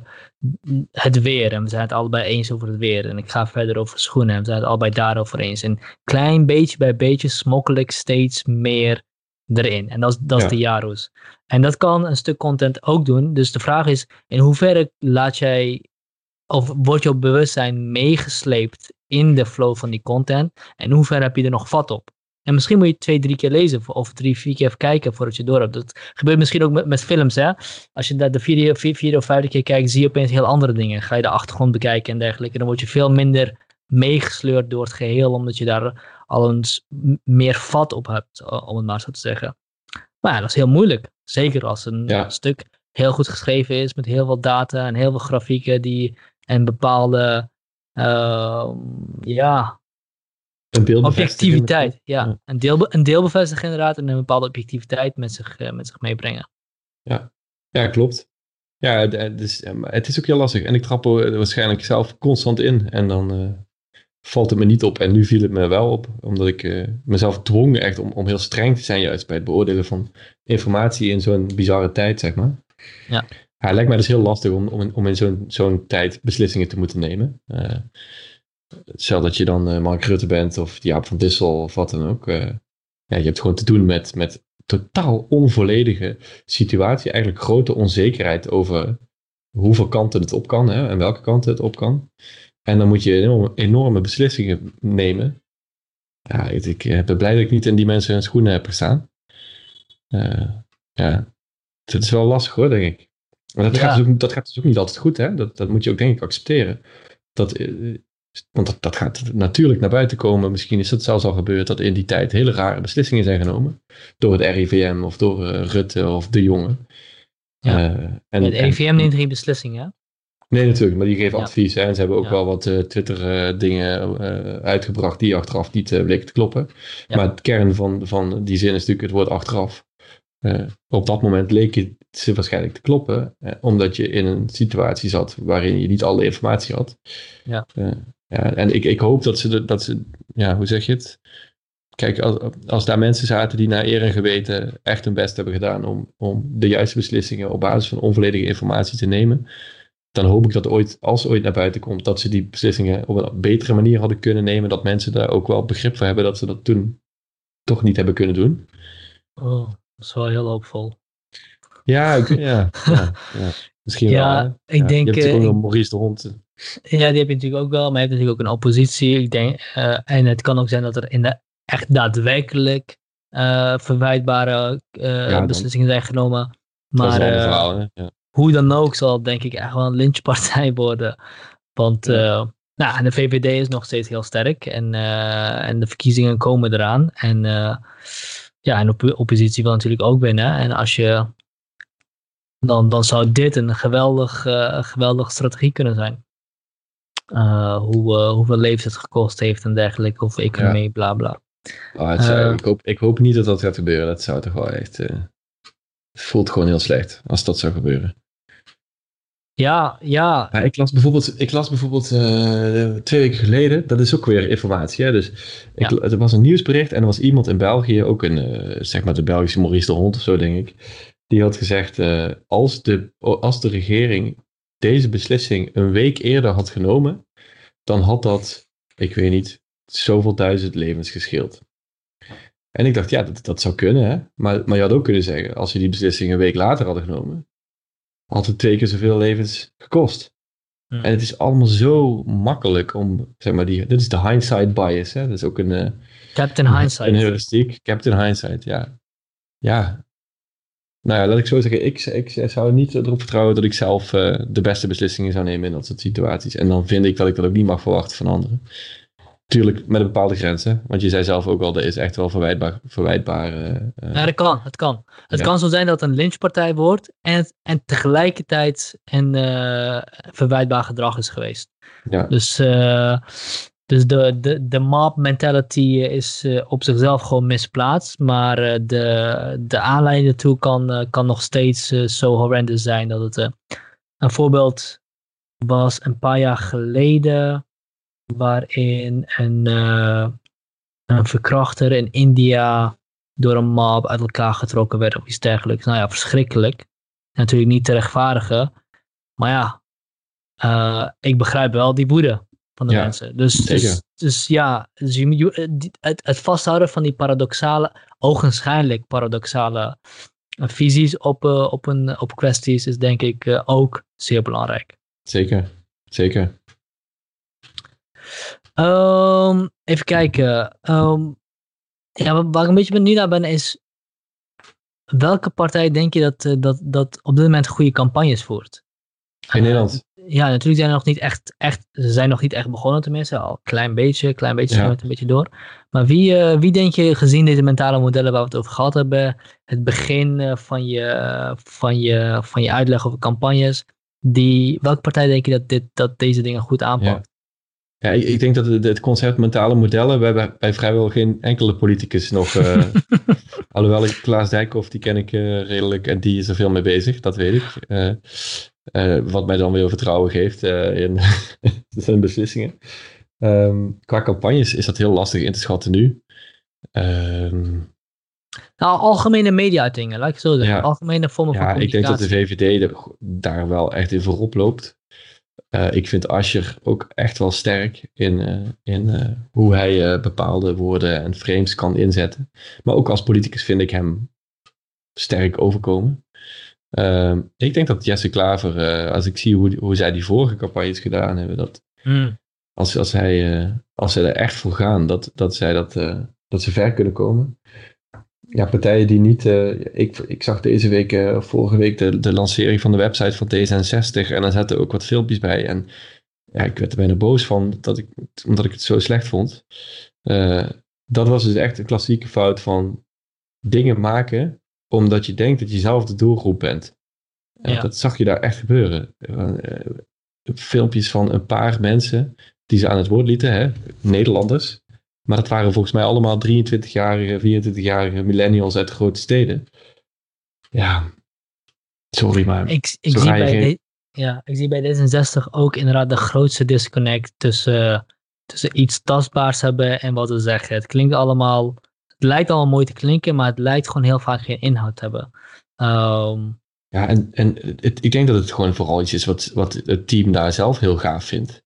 het weer. En we zijn het allebei eens over het weer. En ik ga verder over schoenen. En we zijn het allebei daarover eens. En klein beetje bij beetje smokkel ik steeds meer erin. En dat is, dat is de Jaro's. En dat kan een stuk content ook doen. Dus de vraag is, in hoeverre laat jij, of wordt jouw bewustzijn meegesleept in de flow van die content? En in hoeverre heb je er nog vat op? En misschien moet je twee, drie keer lezen of drie, vier keer even kijken voordat je door hebt. Dat gebeurt misschien ook met, met films. Hè? Als je de vierde, vier, vierde of vijfde keer kijkt, zie je opeens heel andere dingen. Ga je de achtergrond bekijken en dergelijke. Dan word je veel minder meegesleurd door het geheel, omdat je daar al eens meer vat op hebt, om het maar zo te zeggen. Maar ja, dat is heel moeilijk. Zeker als een stuk heel goed geschreven is met heel veel data en heel veel grafieken die en bepaalde uh, ja, een objectiviteit. Ja, Een, deel, een deelbevestiging inderdaad en een bepaalde objectiviteit met zich, uh, met zich meebrengen. Ja. ja, klopt. Ja, dus, het is ook heel lastig. En ik trap er waarschijnlijk zelf constant in. En dan uh, valt het me niet op. En nu viel het me wel op. Omdat ik uh, mezelf dwong echt om, om heel streng te zijn juist bij het beoordelen van informatie in zo'n bizarre tijd, zeg maar. Ja. ja het lijkt mij dus heel lastig om, om in, om in zo'n zo'n tijd beslissingen te moeten nemen. Stel dat je dan Mark Rutte bent of Jaap van Dissel of wat dan ook. ja, je hebt gewoon te doen met, met totaal onvolledige situatie. Eigenlijk grote onzekerheid over hoeveel kanten het op kan hè, en welke kanten het op kan. En dan moet je enorme, enorme beslissingen nemen. Ja, ik, ik ben blij dat ik niet in die mensen hun schoenen heb gestaan. Uh, ja, het is wel lastig hoor, denk ik. Maar dat, gaat, dus ook, dat gaat dus ook niet altijd goed, hè? Dat, dat moet je ook denk ik accepteren. Dat, eh, want dat, dat gaat natuurlijk naar buiten komen. Misschien is het zelfs al gebeurd dat in die tijd hele rare beslissingen zijn genomen. Door het RIVM of door uh, Rutte of de jongen. Ja. Uh, en, het RIVM neemt geen beslissingen. Nee, natuurlijk, maar die geven advies. Hè, en ze hebben ook wel wat uh, Twitter-dingen uitgebracht die achteraf niet bleken te kloppen. Maar het kern van, van die zin is natuurlijk het woord achteraf. op dat moment leek het ze waarschijnlijk te kloppen, omdat je in een situatie zat waarin je niet alle informatie had. Ja. Ja, en ik, ik hoop dat ze, dat ze, ja, hoe zeg je het? Kijk, als, als daar mensen zaten die naar eer en geweten echt hun best hebben gedaan om, om de juiste beslissingen op basis van onvolledige informatie te nemen, dan hoop ik dat ooit, als ooit naar buiten komt, dat ze die beslissingen op een betere manier hadden kunnen nemen. Dat mensen daar ook wel begrip voor hebben dat ze dat toen toch niet hebben kunnen doen. Oh, dat is wel heel hoopvol. Ja, ik, *laughs* ja, ja, ja, misschien ja, wel. Ik denk, je hebt ook nog Maurice de Hond ja, die heb je natuurlijk ook wel, maar je hebt natuurlijk ook een oppositie. Ik denk, uh, en het kan ook zijn dat er in de echt daadwerkelijk uh, verwijtbare uh, beslissingen zijn genomen. Maar verhaal, ja. hoe dan ook zal het denk ik echt wel een lynchpartij *laughs* worden. Want ja. nou, de VVD is nog steeds heel sterk en, en de verkiezingen komen eraan. En ja, en de oppositie wil natuurlijk ook winnen. En als je dan, dan zou dit een geweldig, geweldige strategie kunnen zijn. Uh, hoe, uh, hoeveel levens het gekost heeft en dergelijke, of economie, ja. bla bla. Oh, het zou, uh, ik, hoop, ik hoop niet dat dat gaat gebeuren. Dat zou toch wel echt. het voelt gewoon heel slecht als dat zou gebeuren. Ja, ja. ik las bijvoorbeeld, ik las bijvoorbeeld twee weken geleden, dat is ook weer informatie. Hè? Dus ik, ja. er was een nieuwsbericht en er was iemand in België, ook een, zeg maar de Belgische Maurice de Hond of zo, denk ik. Die had gezegd: als, de, als de regering deze beslissing een week eerder had genomen, dan had dat, ik weet niet, zoveel duizend levens gescheeld. En ik dacht, ja, dat, dat zou kunnen, hè? Maar, maar je had ook kunnen zeggen, als je die beslissing een week later hadden genomen, had het twee keer zoveel levens gekost. Hmm. En het is allemaal zo makkelijk om, zeg maar, die, dit is de hindsight bias, hè? Dat is ook een... Uh, Captain Hindsight. Een heuristiek, Captain Hindsight, ja. Ja, nou ja, laat ik zo zeggen, ik, ik zou niet erop vertrouwen dat ik zelf uh, de beste beslissingen zou nemen in dat soort situaties. En dan vind ik dat ik dat ook niet mag verwachten van anderen. Tuurlijk met een bepaalde grenzen, want je zei zelf ook al, dat is echt wel verwijtbaar. verwijtbaar uh, ja, dat kan, het kan. Het ja. kan zo zijn dat het een lynchpartij wordt en, en tegelijkertijd een uh, verwijtbaar gedrag is geweest. Ja. Dus dus de, de, de mob mentality is uh, op zichzelf gewoon misplaatst. Maar uh, de, de aanleiding ertoe kan, kan nog steeds zo horrendous zijn. Dat het een voorbeeld was een paar jaar geleden. Waarin een, een verkrachter in India door een mob uit elkaar getrokken werd of iets dergelijks. Nou ja, verschrikkelijk. Natuurlijk niet te rechtvaardigen. Maar ja, ik begrijp wel die woede van de ja, mensen. Dus, dus, dus, ja, dus je, eh, het, het vasthouden van die paradoxale, ogenschijnlijk paradoxale uh, visies op, uh, op, een, op kwesties is denk ik uh, ook zeer belangrijk. Zeker, zeker. Um, even kijken. Um, ja, waar ik een beetje benieuwd naar ben is, welke partij denk je dat, dat, dat op dit moment goede campagnes voert? In Nederland? Ja, natuurlijk zijn er nog niet echt, echt, ze zijn nog niet echt begonnen tenminste, al een klein beetje, klein beetje, ja. het een beetje door. Maar wie, uh, wie denk je, gezien deze mentale modellen waar we het over gehad hebben, het begin van je, van je, van je uitleg over campagnes, die, welke partij denk je dat, dit, dat deze dingen goed aanpakt? Ja, ik, ik, denk dat het, het, concept mentale modellen, we hebben bij vrijwel geen enkele politicus nog, uh, *laughs* alhoewel ik Klaas Dijkhoff, die ken ik uh, redelijk en die is er veel mee bezig, dat weet ik. Uh, wat mij dan weer vertrouwen geeft in *laughs* zijn beslissingen. Um, qua campagnes is dat heel lastig in te schatten nu. Um, nou, algemene media-uitingen, laat ik zo zeggen. Ja, algemene vormen ja, van communicatie. ik denk dat de VVD daar wel echt in voorop loopt. Uh, ik vind Ascher ook echt wel sterk in, uh, in uh, hoe hij bepaalde woorden en frames kan inzetten. Maar ook als politicus vind ik hem sterk overkomen. Ehm, ik denk dat Jesse Klaver, als ik zie hoe, hoe zij die vorige campagnes gedaan hebben, dat mm. als, als, hij, als ze er echt voor gaan, dat, dat, zij dat, dat ze ver kunnen komen ja, partijen die niet. Uh, ik, ik zag deze week, uh, vorige week, de, de lancering van de website van D66. En daar zaten ook wat filmpjes bij. En ja, ik werd er bijna boos van, dat ik, omdat ik het zo slecht vond. Uh, dat was dus echt een klassieke fout van dingen maken omdat je denkt dat je zelf de doelgroep bent. En ja. dat zag je daar echt gebeuren. filmpjes van een paar mensen die ze aan het woord lieten, hè, Nederlanders. Maar dat waren volgens mij allemaal 23-jarige, 24-jarige millennials uit de grote steden. Ja, sorry maar. Ik, ik, zie, bij geen... ja, ik zie bij D66 ook inderdaad de grootste disconnect tussen, tussen iets tastbaars hebben en wat we zeggen. Het klinkt allemaal, het lijkt allemaal mooi te klinken, maar het lijkt gewoon heel vaak geen inhoud te hebben. Um, ja, en, en het, ik denk dat het gewoon vooral iets is wat, wat het team daar zelf heel gaaf vindt.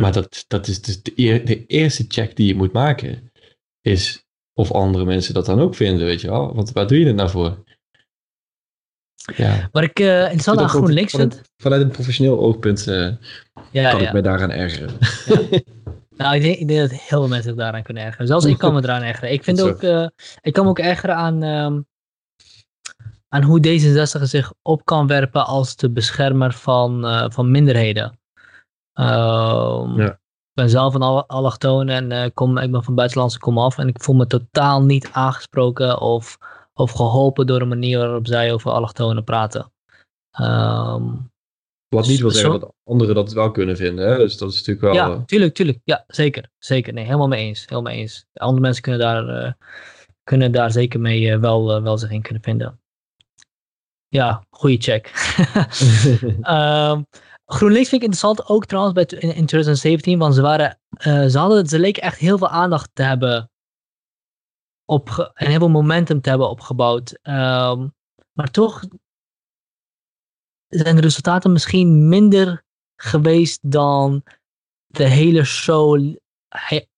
Maar dat, dat is dus de, de, eerste check die je moet maken. Is of andere mensen dat dan ook vinden, weet je wel. Want waar doe je het nou voor? Ja. Wat ik uh, interessant aan GroenLinks vind... Vanuit een professioneel oogpunt uh, ja, kan ja. ik me daaraan ergeren. Nou, ik denk, ik denk, dat heel veel mensen zich daaraan kunnen ergeren. Zelfs ik kan me eraan ergeren. Ik, vind ook, uh, ik kan me ook ergeren aan, um, aan hoe D66 zich op kan werpen als de beschermer van, van minderheden. Um, ja. Ik ben zelf een allochtoon en uh, kom, ik ben van buitenlandse komaf. En ik voel me totaal niet aangesproken of, of geholpen door de manier waarop zij over allochtonen praten. Um, Wat niet wil zeggen dat anderen dat wel kunnen vinden. Hè? Dus dat is natuurlijk wel... Ja, tuurlijk, tuurlijk. Ja, zeker. Zeker. Nee, helemaal mee eens. Helemaal mee eens. Andere mensen kunnen daar, uh, kunnen daar zeker mee uh, wel, wel zich in kunnen vinden. Ja, goede check. um, *laughs* GroenLinks vind ik interessant, ook trouwens bij, in, in 2017, want ze, waren, uh, ze, hadden, ze leken echt heel veel aandacht te hebben op, en heel veel momentum te hebben opgebouwd. Um, maar toch zijn de resultaten misschien minder geweest dan de hele show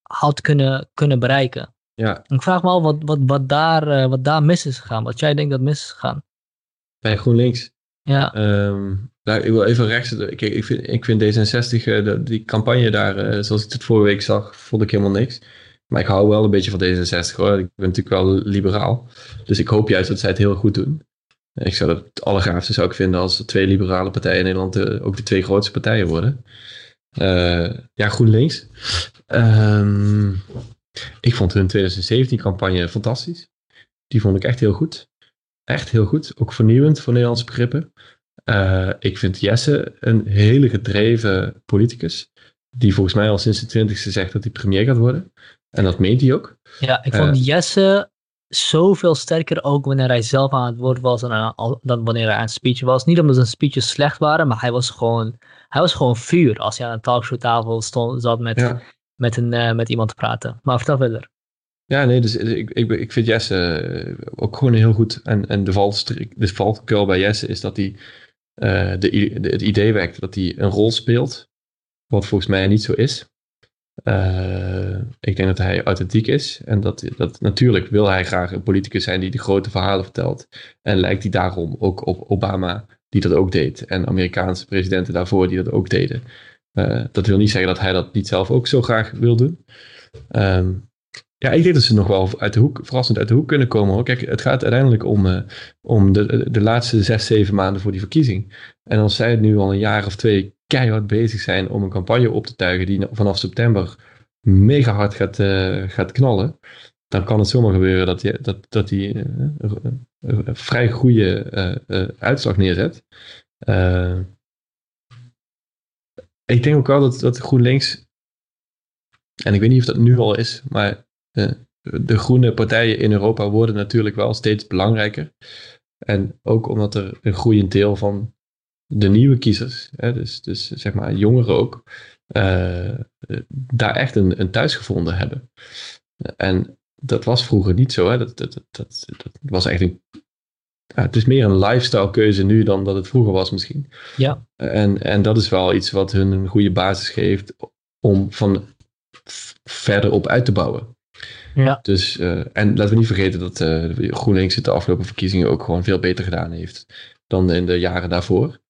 had kunnen, kunnen bereiken. Ja. Ik vraag me af wat, wat, wat, daar, uh, wat daar mis is gegaan, wat jij denkt dat mis is gegaan. Bij GroenLinks? Ja. Um, nou, ik wil even rechts. Ik vind, ik vind D66, uh, de, die campagne daar, uh, zoals ik het vorige week zag, vond ik helemaal niks. Maar ik hou wel een beetje van D66 hoor. Ik ben natuurlijk wel liberaal. Dus ik hoop juist dat zij het heel goed doen. Ik zou het het allergaafste zou ik vinden als twee liberale partijen in Nederland uh, ook de twee grootste partijen worden. ja, GroenLinks. Um, ik vond hun 2017 campagne fantastisch. Die vond ik echt heel goed. Echt heel goed. Ook vernieuwend voor Nederlandse begrippen. Uh, ik vind Jesse een hele gedreven politicus. Die volgens mij al sinds de twintigste zegt dat hij premier gaat worden. En dat meent hij ook. Ja, ik vond uh, Jesse zoveel sterker ook wanneer hij zelf aan het woord was dan, dan wanneer hij aan het speech was. Niet omdat zijn speeches slecht waren, maar hij was gewoon, hij was gewoon vuur als hij aan een talkshowtafel stond, zat met, ja. met, een, uh, met iemand te praten. Maar vertel verder. Ja, nee, dus ik, ik, ik vind Jesse ook gewoon heel goed. En, en de, valstrik, de valkuil bij Jesse is dat hij uh, de, de, het idee wekt dat hij een rol speelt, wat volgens mij niet zo is. Uh, ik denk dat hij authentiek is en dat, dat natuurlijk wil hij graag een politicus zijn die de grote verhalen vertelt. En lijkt hij daarom ook op Obama, die dat ook deed, en Amerikaanse presidenten daarvoor die dat ook deden. Dat wil niet zeggen dat hij dat niet zelf ook zo graag wil doen. Um, ja, ik denk dat ze nog wel uit de hoek, verrassend uit de hoek kunnen komen. Hoor. Kijk, het gaat uiteindelijk om, uh, om de, de laatste zes, zeven maanden voor die verkiezing. En als zij nu al een jaar of twee keihard bezig zijn om een campagne op te tuigen die vanaf september mega hard gaat, uh, gaat knallen, dan kan het zomaar gebeuren dat hij dat, dat die, een vrij goede uitslag neerzet. ik denk ook wel dat, dat GroenLinks, en ik weet niet of dat nu al is, maar de groene partijen in Europa worden natuurlijk wel steeds belangrijker. En ook omdat er een groeiend deel van de nieuwe kiezers, hè, dus, dus zeg maar jongeren ook, uh, daar echt een, een thuis gevonden hebben. En dat was vroeger niet zo. Hè. Dat, dat, dat, dat, was echt een. Ja, het is meer een lifestyle keuze nu dan dat het vroeger was misschien. Ja. En, en dat is wel iets wat hun een goede basis geeft om van verder op uit te bouwen. Ja. Dus, uh, en laten we niet vergeten dat uh, GroenLinks het de afgelopen verkiezingen ook gewoon veel beter gedaan heeft dan in de jaren daarvoor.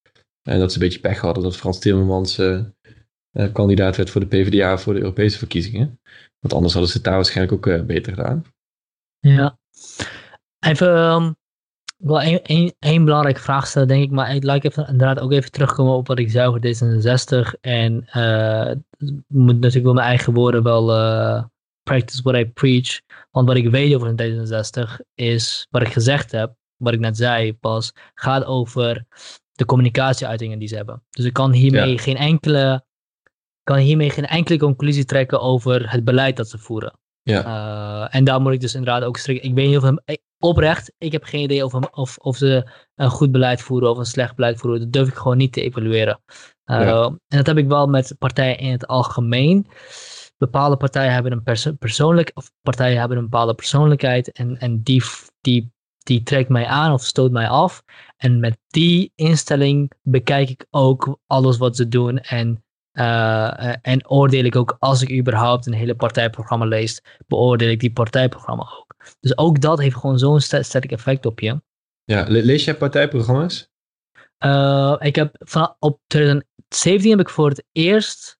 En dat ze een beetje pech hadden dat Frans Timmermans uh, kandidaat werd voor de PvdA voor de Europese verkiezingen. Want anders hadden ze het daar waarschijnlijk ook beter gedaan. Ja. Even um, wel één belangrijke vraag stellen, denk ik. Maar ik laat even, inderdaad ook even terugkomen op wat ik zei over D66. En moet natuurlijk wel mijn eigen woorden wel practice what I preach. Want wat ik weet over een D66 is, wat ik gezegd heb, wat ik net zei pas, gaat over de communicatieuitingen die ze hebben. Dus ik kan hiermee geen enkele kan hiermee geen enkele conclusie trekken over het beleid dat ze voeren. Ja. Uh, en daar moet ik dus inderdaad ook strikken. Ik weet niet of hem, oprecht, ik heb geen idee of, of, of ze een goed beleid voeren of een slecht beleid voeren. Dat durf ik gewoon niet te evalueren. Uh, ja. En dat heb ik wel met partijen in het algemeen bepaalde partijen hebben een perso persoonlijk, of partijen hebben een bepaalde persoonlijkheid en, en die, die, die trekt mij aan of stoot mij af. En met die instelling bekijk ik ook alles wat ze doen en, uh, en oordeel ik ook als ik überhaupt een hele partijprogramma lees, beoordeel ik die partijprogramma ook. Dus ook dat heeft gewoon zo'n sterk effect op je. Ja, lees jij partijprogramma's? Uh, ik heb van, op 2017 heb ik voor het eerst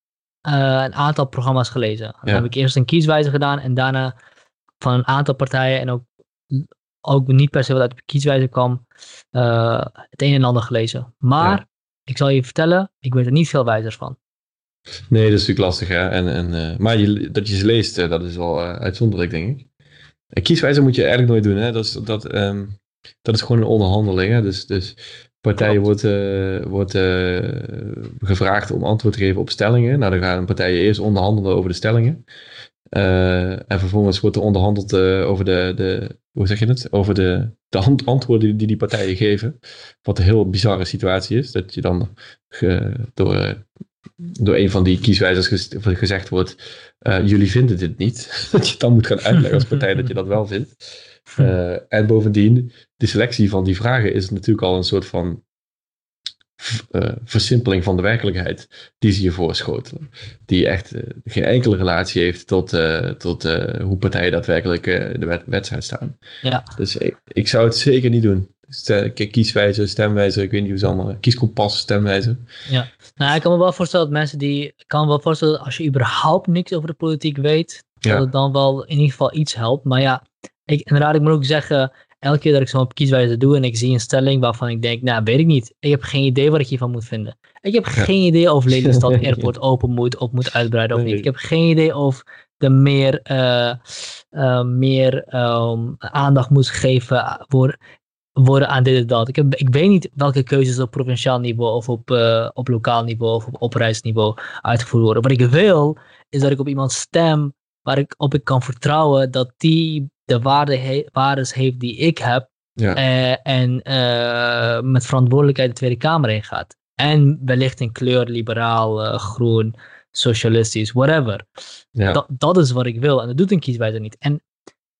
een aantal programma's gelezen. Dan heb ik eerst een kieswijze gedaan en daarna van een aantal partijen en ook, ook niet per se wat uit de kieswijze kwam, uh, het een en ander gelezen. Maar ik zal je vertellen, ik weet er niet veel wijzer van. Nee, dat is natuurlijk lastig. Hè? En, en, uh, maar je, dat je ze leest, dat is wel uitzonderlijk, denk ik. Kieswijze moet je eigenlijk nooit doen. Hè? Dat, is, dat, um, dat is gewoon een onderhandeling. Hè? Dus, dus partijen wordt, uh, wordt uh, gevraagd om antwoord te geven op stellingen. Nou, dan gaan partijen eerst onderhandelen over de stellingen. Uh, en vervolgens wordt er onderhandeld over de, de, hoe zeg je het? Over de, de antwoorden die die partijen geven. Wat een heel bizarre situatie is. Dat je dan ge, door, door een van die kieswijzers gezegd wordt, jullie vinden dit niet. *laughs* dat je dan moet gaan uitleggen als partij dat je dat wel vindt. *laughs* En bovendien, de selectie van die vragen is natuurlijk al een soort van uh, versimpeling van de werkelijkheid die ze je voorschotelen. Die echt uh, geen enkele relatie heeft tot, tot hoe partijen daadwerkelijk de wet wedstrijd staan. Ja. Dus ik, ik, zou het zeker niet doen. Kieswijze, stemwijze, ik weet niet hoe ze allemaal. Kieskompas, stemwijze. Ja, nou, ik kan me wel voorstellen dat mensen die. Ik kan me wel voorstellen als je überhaupt niks over de politiek weet, dat het dan wel in ieder geval iets helpt. Maar ja, ik, inderdaad, ik moet ook zeggen, elke keer dat ik zo'n kieswijze doe en ik zie een stelling waarvan ik denk, nou, weet ik niet. Ik heb geen idee wat ik hiervan moet vinden. Ik heb geen idee of Lelystad *laughs* Airport open moet of moet uitbreiden of niet. Ik heb geen idee of er meer, uh, uh, meer um, aandacht moet geven voor, worden aan dit en dat. Ik, heb, ik weet niet welke keuzes op provinciaal niveau of op, uh, op lokaal niveau of op oprijsniveau uitgevoerd worden. Wat ik wil, is dat ik op iemand stem waar ik op ik kan vertrouwen dat die de waarde he waardes heeft die ik heb. Ja. Uh, en uh, met verantwoordelijkheid de Tweede Kamer in gaat. En wellicht in kleur, liberaal, uh, groen, socialistisch, whatever. Ja. Dat, dat is wat ik wil. En dat doet een kieswijzer niet. En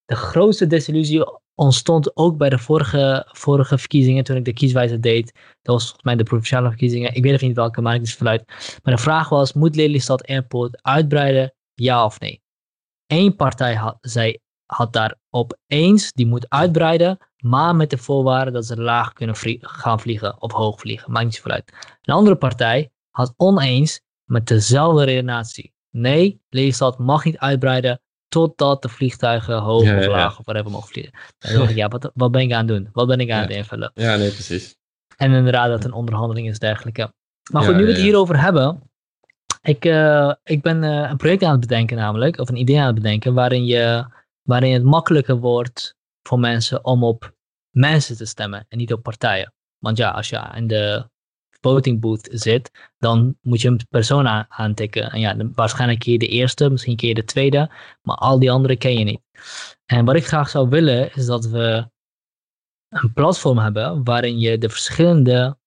de grootste desillusie ontstond ook bij de vorige, vorige verkiezingen, toen ik de kieswijzer deed. Dat was volgens mij de provinciale verkiezingen. Ik weet nog niet welke, maar ik vanuit. Maar de vraag was, moet Lelystad Airport uitbreiden? Ja of nee? Eén partij had, zei had daarop eens, die moet uitbreiden, maar met de voorwaarde dat ze laag kunnen gaan vliegen of hoog vliegen. Maakt niet zoveel uit. Een andere partij had oneens met dezelfde redenatie. Nee, Lelystad mag niet uitbreiden totdat de vliegtuigen hoog of laag of whatever mogen vliegen. dan dacht ik, ja, wat, wat ben ik aan het doen? Wat ben ik aan het invullen? Ja, nee, precies. En inderdaad dat een onderhandeling is dergelijke. Maar goed, nu we het hierover hebben. Ik, uh, ik ben uh, een project aan het bedenken namelijk, of een idee aan het bedenken, waarin, je, waarin het makkelijker wordt voor mensen om op mensen te stemmen en niet op partijen. Want ja, als je in de voting booth zit, dan moet je een persoon aantikken. En ja, waarschijnlijk keer de eerste, misschien keer de tweede, maar al die andere ken je niet. En wat ik graag zou willen, is dat we een platform hebben waarin je de verschillende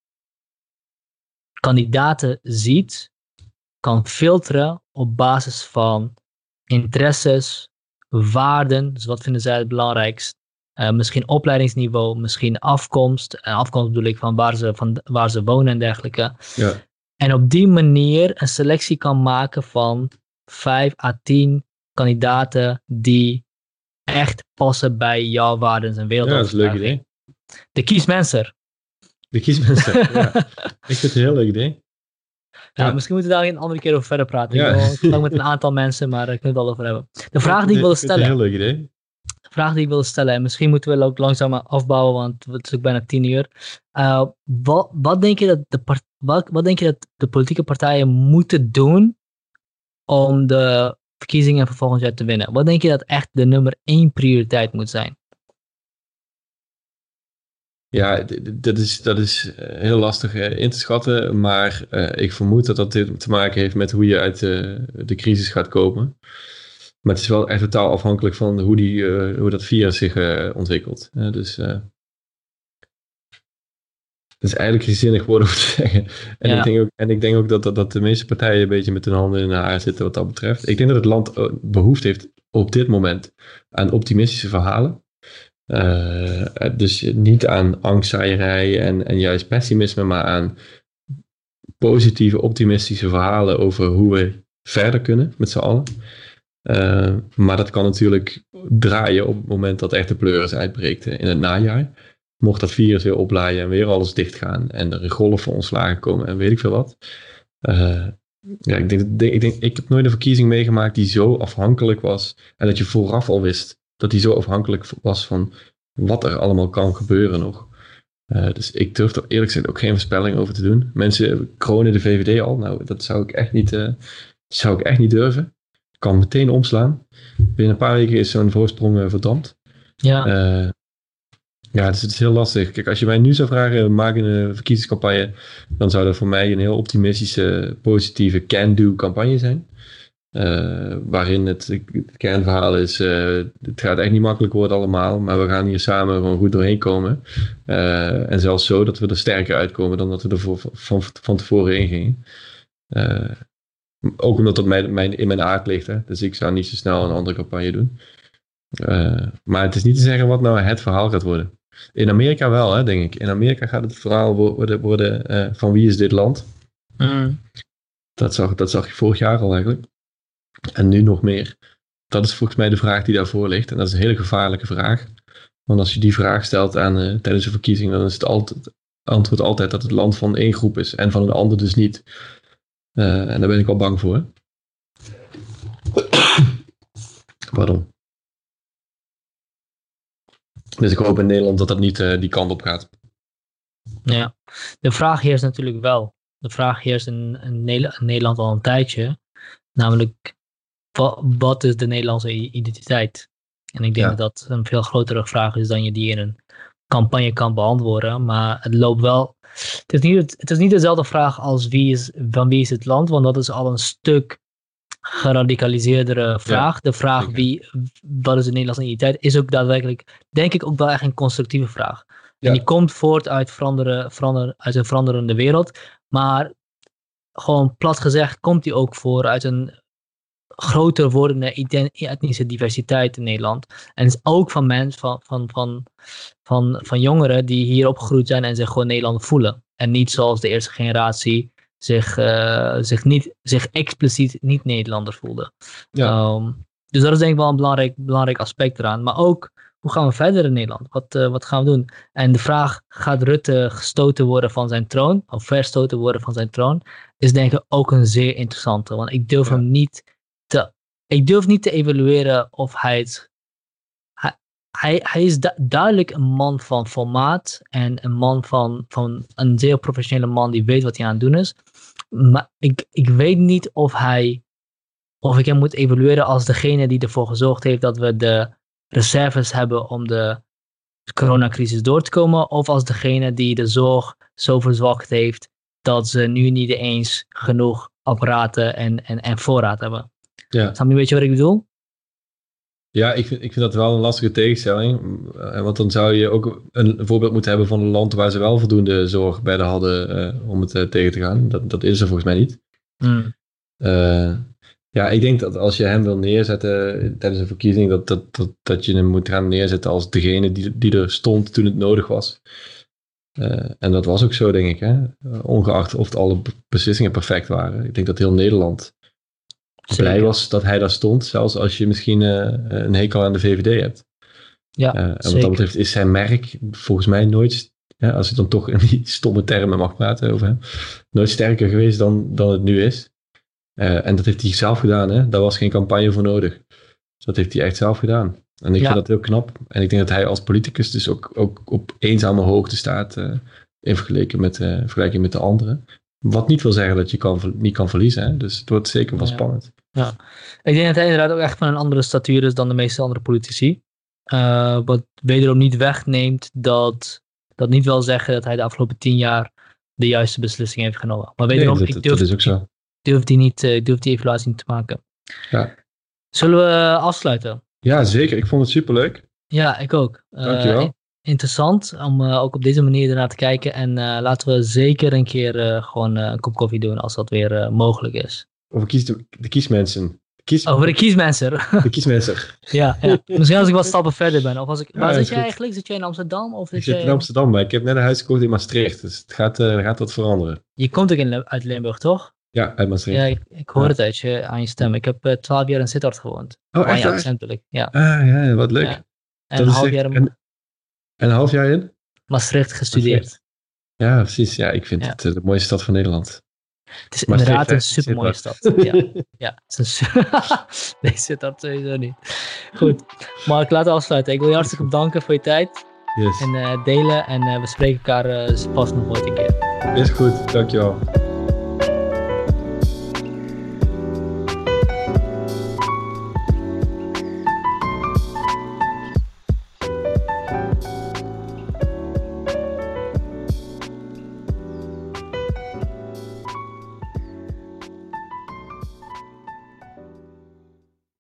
kandidaten ziet, kan filteren op basis van interesses, waarden, dus wat vinden zij het belangrijkst, uh, misschien opleidingsniveau, misschien afkomst. En afkomst bedoel ik van waar ze, van waar ze wonen en dergelijke. Ja. En op die manier een selectie kan maken van 5 à 10 kandidaten die echt passen bij jouw waarden en wereld. Ja, dat is een leuk idee. De kiesmenser. De kiesmenser, ja. *laughs* Ik vind het een heel leuk idee. Ja, misschien moeten we daar een andere keer over verder praten. Ja. Ik wil met een aantal mensen, maar ik kunnen het al over hebben. De vraag die ik wilde stellen. een heel leuk idee vraag die ik wilde stellen, en misschien moeten we ook langzaam afbouwen, want het is ook bijna tien uur. Uh, wat, wat, denk je dat de wat, wat denk je dat de politieke partijen moeten doen om de verkiezingen van volgend jaar te winnen? Wat denk je dat echt de nummer één prioriteit moet zijn? Ja, dat is, dat is eh, heel lastig eh, in te schatten, maar ik vermoed dat dat te maken heeft met hoe je uit de, de crisis gaat komen. Maar het is wel echt totaal afhankelijk van hoe, die, uh, hoe dat virus zich uh, ontwikkelt. Dus het is eigenlijk zinnig woorden om te *laughs* zeggen. En, ja. ik, denk ook, en ik denk ook dat, dat, dat de meeste partijen een beetje met hun handen in de haar zitten wat dat betreft. Ik denk dat het land behoefte heeft op dit moment aan optimistische verhalen. Dus niet aan angstzaaierij en, en juist pessimisme, maar aan positieve, optimistische verhalen over hoe we verder kunnen met z'n allen. Uh, maar dat kan natuurlijk draaien op het moment dat echt de pleuris uitbreekt in het najaar. Mocht dat virus weer oplaaien en weer alles dichtgaan en er van ontslagen komen en weet ik veel wat. Ja, ik, denk, ik, denk, ik heb nooit een verkiezing meegemaakt die zo afhankelijk was en dat je vooraf al wist dat die zo afhankelijk was van wat er allemaal kan gebeuren nog. Uh, dus ik durf er eerlijk gezegd ook geen voorspelling over te doen. Mensen kronen de VVD al. Nou, dat zou ik echt niet, uh, zou ik echt niet durven kan meteen omslaan. Binnen een paar weken is zo'n voorsprong uh, verdampt. Ja. Ja, dus het is heel lastig. Kijk, als je mij nu zou vragen, maak een verkiezingscampagne, dan zou dat voor mij een heel optimistische, positieve can-do campagne zijn. Uh, waarin het, het, kernverhaal is, het gaat echt niet makkelijk worden allemaal, maar we gaan hier samen gewoon goed doorheen komen. en zelfs zo dat we er sterker uitkomen dan dat we er voor, van, van tevoren in gingen. Ook omdat dat mijn, mijn, in mijn aard ligt. Hè? Dus ik zou niet zo snel een andere campagne doen. Maar het is niet te zeggen wat nou het verhaal gaat worden. In Amerika wel, hè, denk ik. In Amerika gaat het verhaal worden, worden van wie is dit land? Mm. Dat, zag, dat zag je vorig jaar al eigenlijk. En nu nog meer. Dat is volgens mij de vraag die daarvoor ligt. En dat is een hele gevaarlijke vraag. Want als je die vraag stelt aan, uh, tijdens een verkiezing, dan is het altijd, antwoord altijd dat het land van één groep is en van een ander dus niet. Uh, en daar ben ik wel bang voor. *coughs* Pardon. Dus ik hoop in Nederland dat dat niet uh, die kant op gaat. Ja, de vraag heerst natuurlijk wel. De vraag heerst in, in, Nederland al een tijdje. Namelijk, wat, wat, is de Nederlandse identiteit? En ik denk ja. dat dat een veel grotere vraag is dan je die in een campagne kan beantwoorden. Maar het loopt wel het is, niet, het is niet dezelfde vraag als wie is, van wie is het land, want dat is al een stuk geradicaliseerdere vraag. de vraag wie, wat is de Nederlandse identiteit, is ook daadwerkelijk, denk ik, ook wel echt een constructieve vraag. En die komt voort uit, veranderen, verander, uit een veranderende wereld. Maar gewoon plat gezegd komt die ook voor uit een groter wordende etnische diversiteit in Nederland. En is ook van mensen, van, van, van, van, van jongeren die hier opgegroeid zijn en zich gewoon Nederland voelen. En niet zoals de eerste generatie zich, uh, zich, niet, zich expliciet niet Nederlander voelde. Ja. Um, dus dat is denk ik wel een belangrijk, belangrijk aspect eraan. Maar ook, hoe gaan we verder in Nederland? Wat, uh, wat gaan we doen? En de vraag, gaat Rutte gestoten worden van zijn troon? Of verstoten worden van zijn troon? Is denk ik ook een zeer interessante. Want ik durf hem niet. Ik durf niet te evalueren of hij het hij, hij is duidelijk een man van formaat en een man van, van een zeer professionele man die weet wat hij aan het doen is. Maar ik, ik weet niet of hij, of ik hem moet evalueren als degene die ervoor gezorgd heeft dat we de reserves hebben om de coronacrisis door te komen, of als degene die de zorg zo verzwakt heeft dat ze nu niet eens genoeg apparaten en, en, en voorraad hebben. Ja. Snap je een beetje wat ik bedoel? Ja, ik vind, ik vind dat wel een lastige tegenstelling. Eh, want dan zou je ook een voorbeeld moeten hebben van een land waar ze wel voldoende zorg bij de hadden uh, om het uh, tegen te gaan. Dat, dat is er volgens mij niet. Mm. ja, ik denk dat als je hem wil neerzetten tijdens een verkiezing, dat, dat, dat, dat je hem moet gaan neerzetten als degene die, die er stond toen het nodig was. en dat was ook zo, denk ik. Hè? Ongeacht of alle beslissingen perfect waren. Ik denk dat heel Nederland blij was dat hij daar stond, zelfs als je misschien uh, een hekel aan de VVD hebt. Ja, uh, en wat dat betreft is zijn merk volgens mij nooit, ja, als je dan toch in die stomme termen mag praten over hem, nooit sterker geweest dan, dan het nu is. Uh, en dat heeft hij zelf gedaan, hè? daar was geen campagne voor nodig. Dus dat heeft hij echt zelf gedaan. En ik vind dat heel knap. En ik denk dat hij als politicus dus ook, ook op eenzame hoogte staat in vergelijking met, vergelijking met de anderen. Wat niet wil zeggen dat je kan, niet kan verliezen. Hè? Dus het wordt zeker wel spannend. Ja, ik denk dat hij inderdaad ook echt van een andere statuur is dan de meeste andere politici. Uh, wat wederom niet wegneemt dat dat niet wil zeggen dat hij de afgelopen tien jaar de juiste beslissing heeft genomen. Maar wederom, nee, dat, ik durf, dat is ook zo. durf die, niet, uh, durf die evaluatie niet te maken. Ja. Zullen we afsluiten? Ja, zeker. Ik vond het superleuk. Ja, ik ook. Uh, Dankjewel. Interessant om ook op deze manier ernaar te kijken. En laten we zeker een keer gewoon een kop koffie doen als dat weer mogelijk is. Over kies de, de kiesmensen. Kies, Over de kiesmenser. De kiesmenser. *laughs* ja, ja, misschien als ik wat stappen verder ben. Of als ik, waar zit jij eigenlijk? Zit jij in Amsterdam? Of ik zit in Amsterdam, maar ik heb net een huis gekocht in Maastricht. Dus het gaat, uh, gaat wat veranderen. Je komt ook in, uit Limburg, toch? Ja, uit Maastricht. Ja, ik, ik hoor het uit je, aan je stem. Ik heb uh, twaalf jaar in Sittard gewoond. Oh, echt? Ja, accent Ja. Ah, ja, wat leuk. Ja. En, een half jaar in... en, een half jaar in? Maastricht gestudeerd. Ja, precies. Ja, ik vind het uh, de mooiste stad van Nederland. Het is inderdaad een supermooie stad. Ja, *laughs* ja het is een *laughs* nee, zit dat sowieso niet. Goed, Mark, laten we afsluiten. Ik wil je hartstikke bedanken voor je tijd. Yes. En uh, delen. En uh, we spreken elkaar uh, pas nog ooit een keer. Is goed, dankjewel.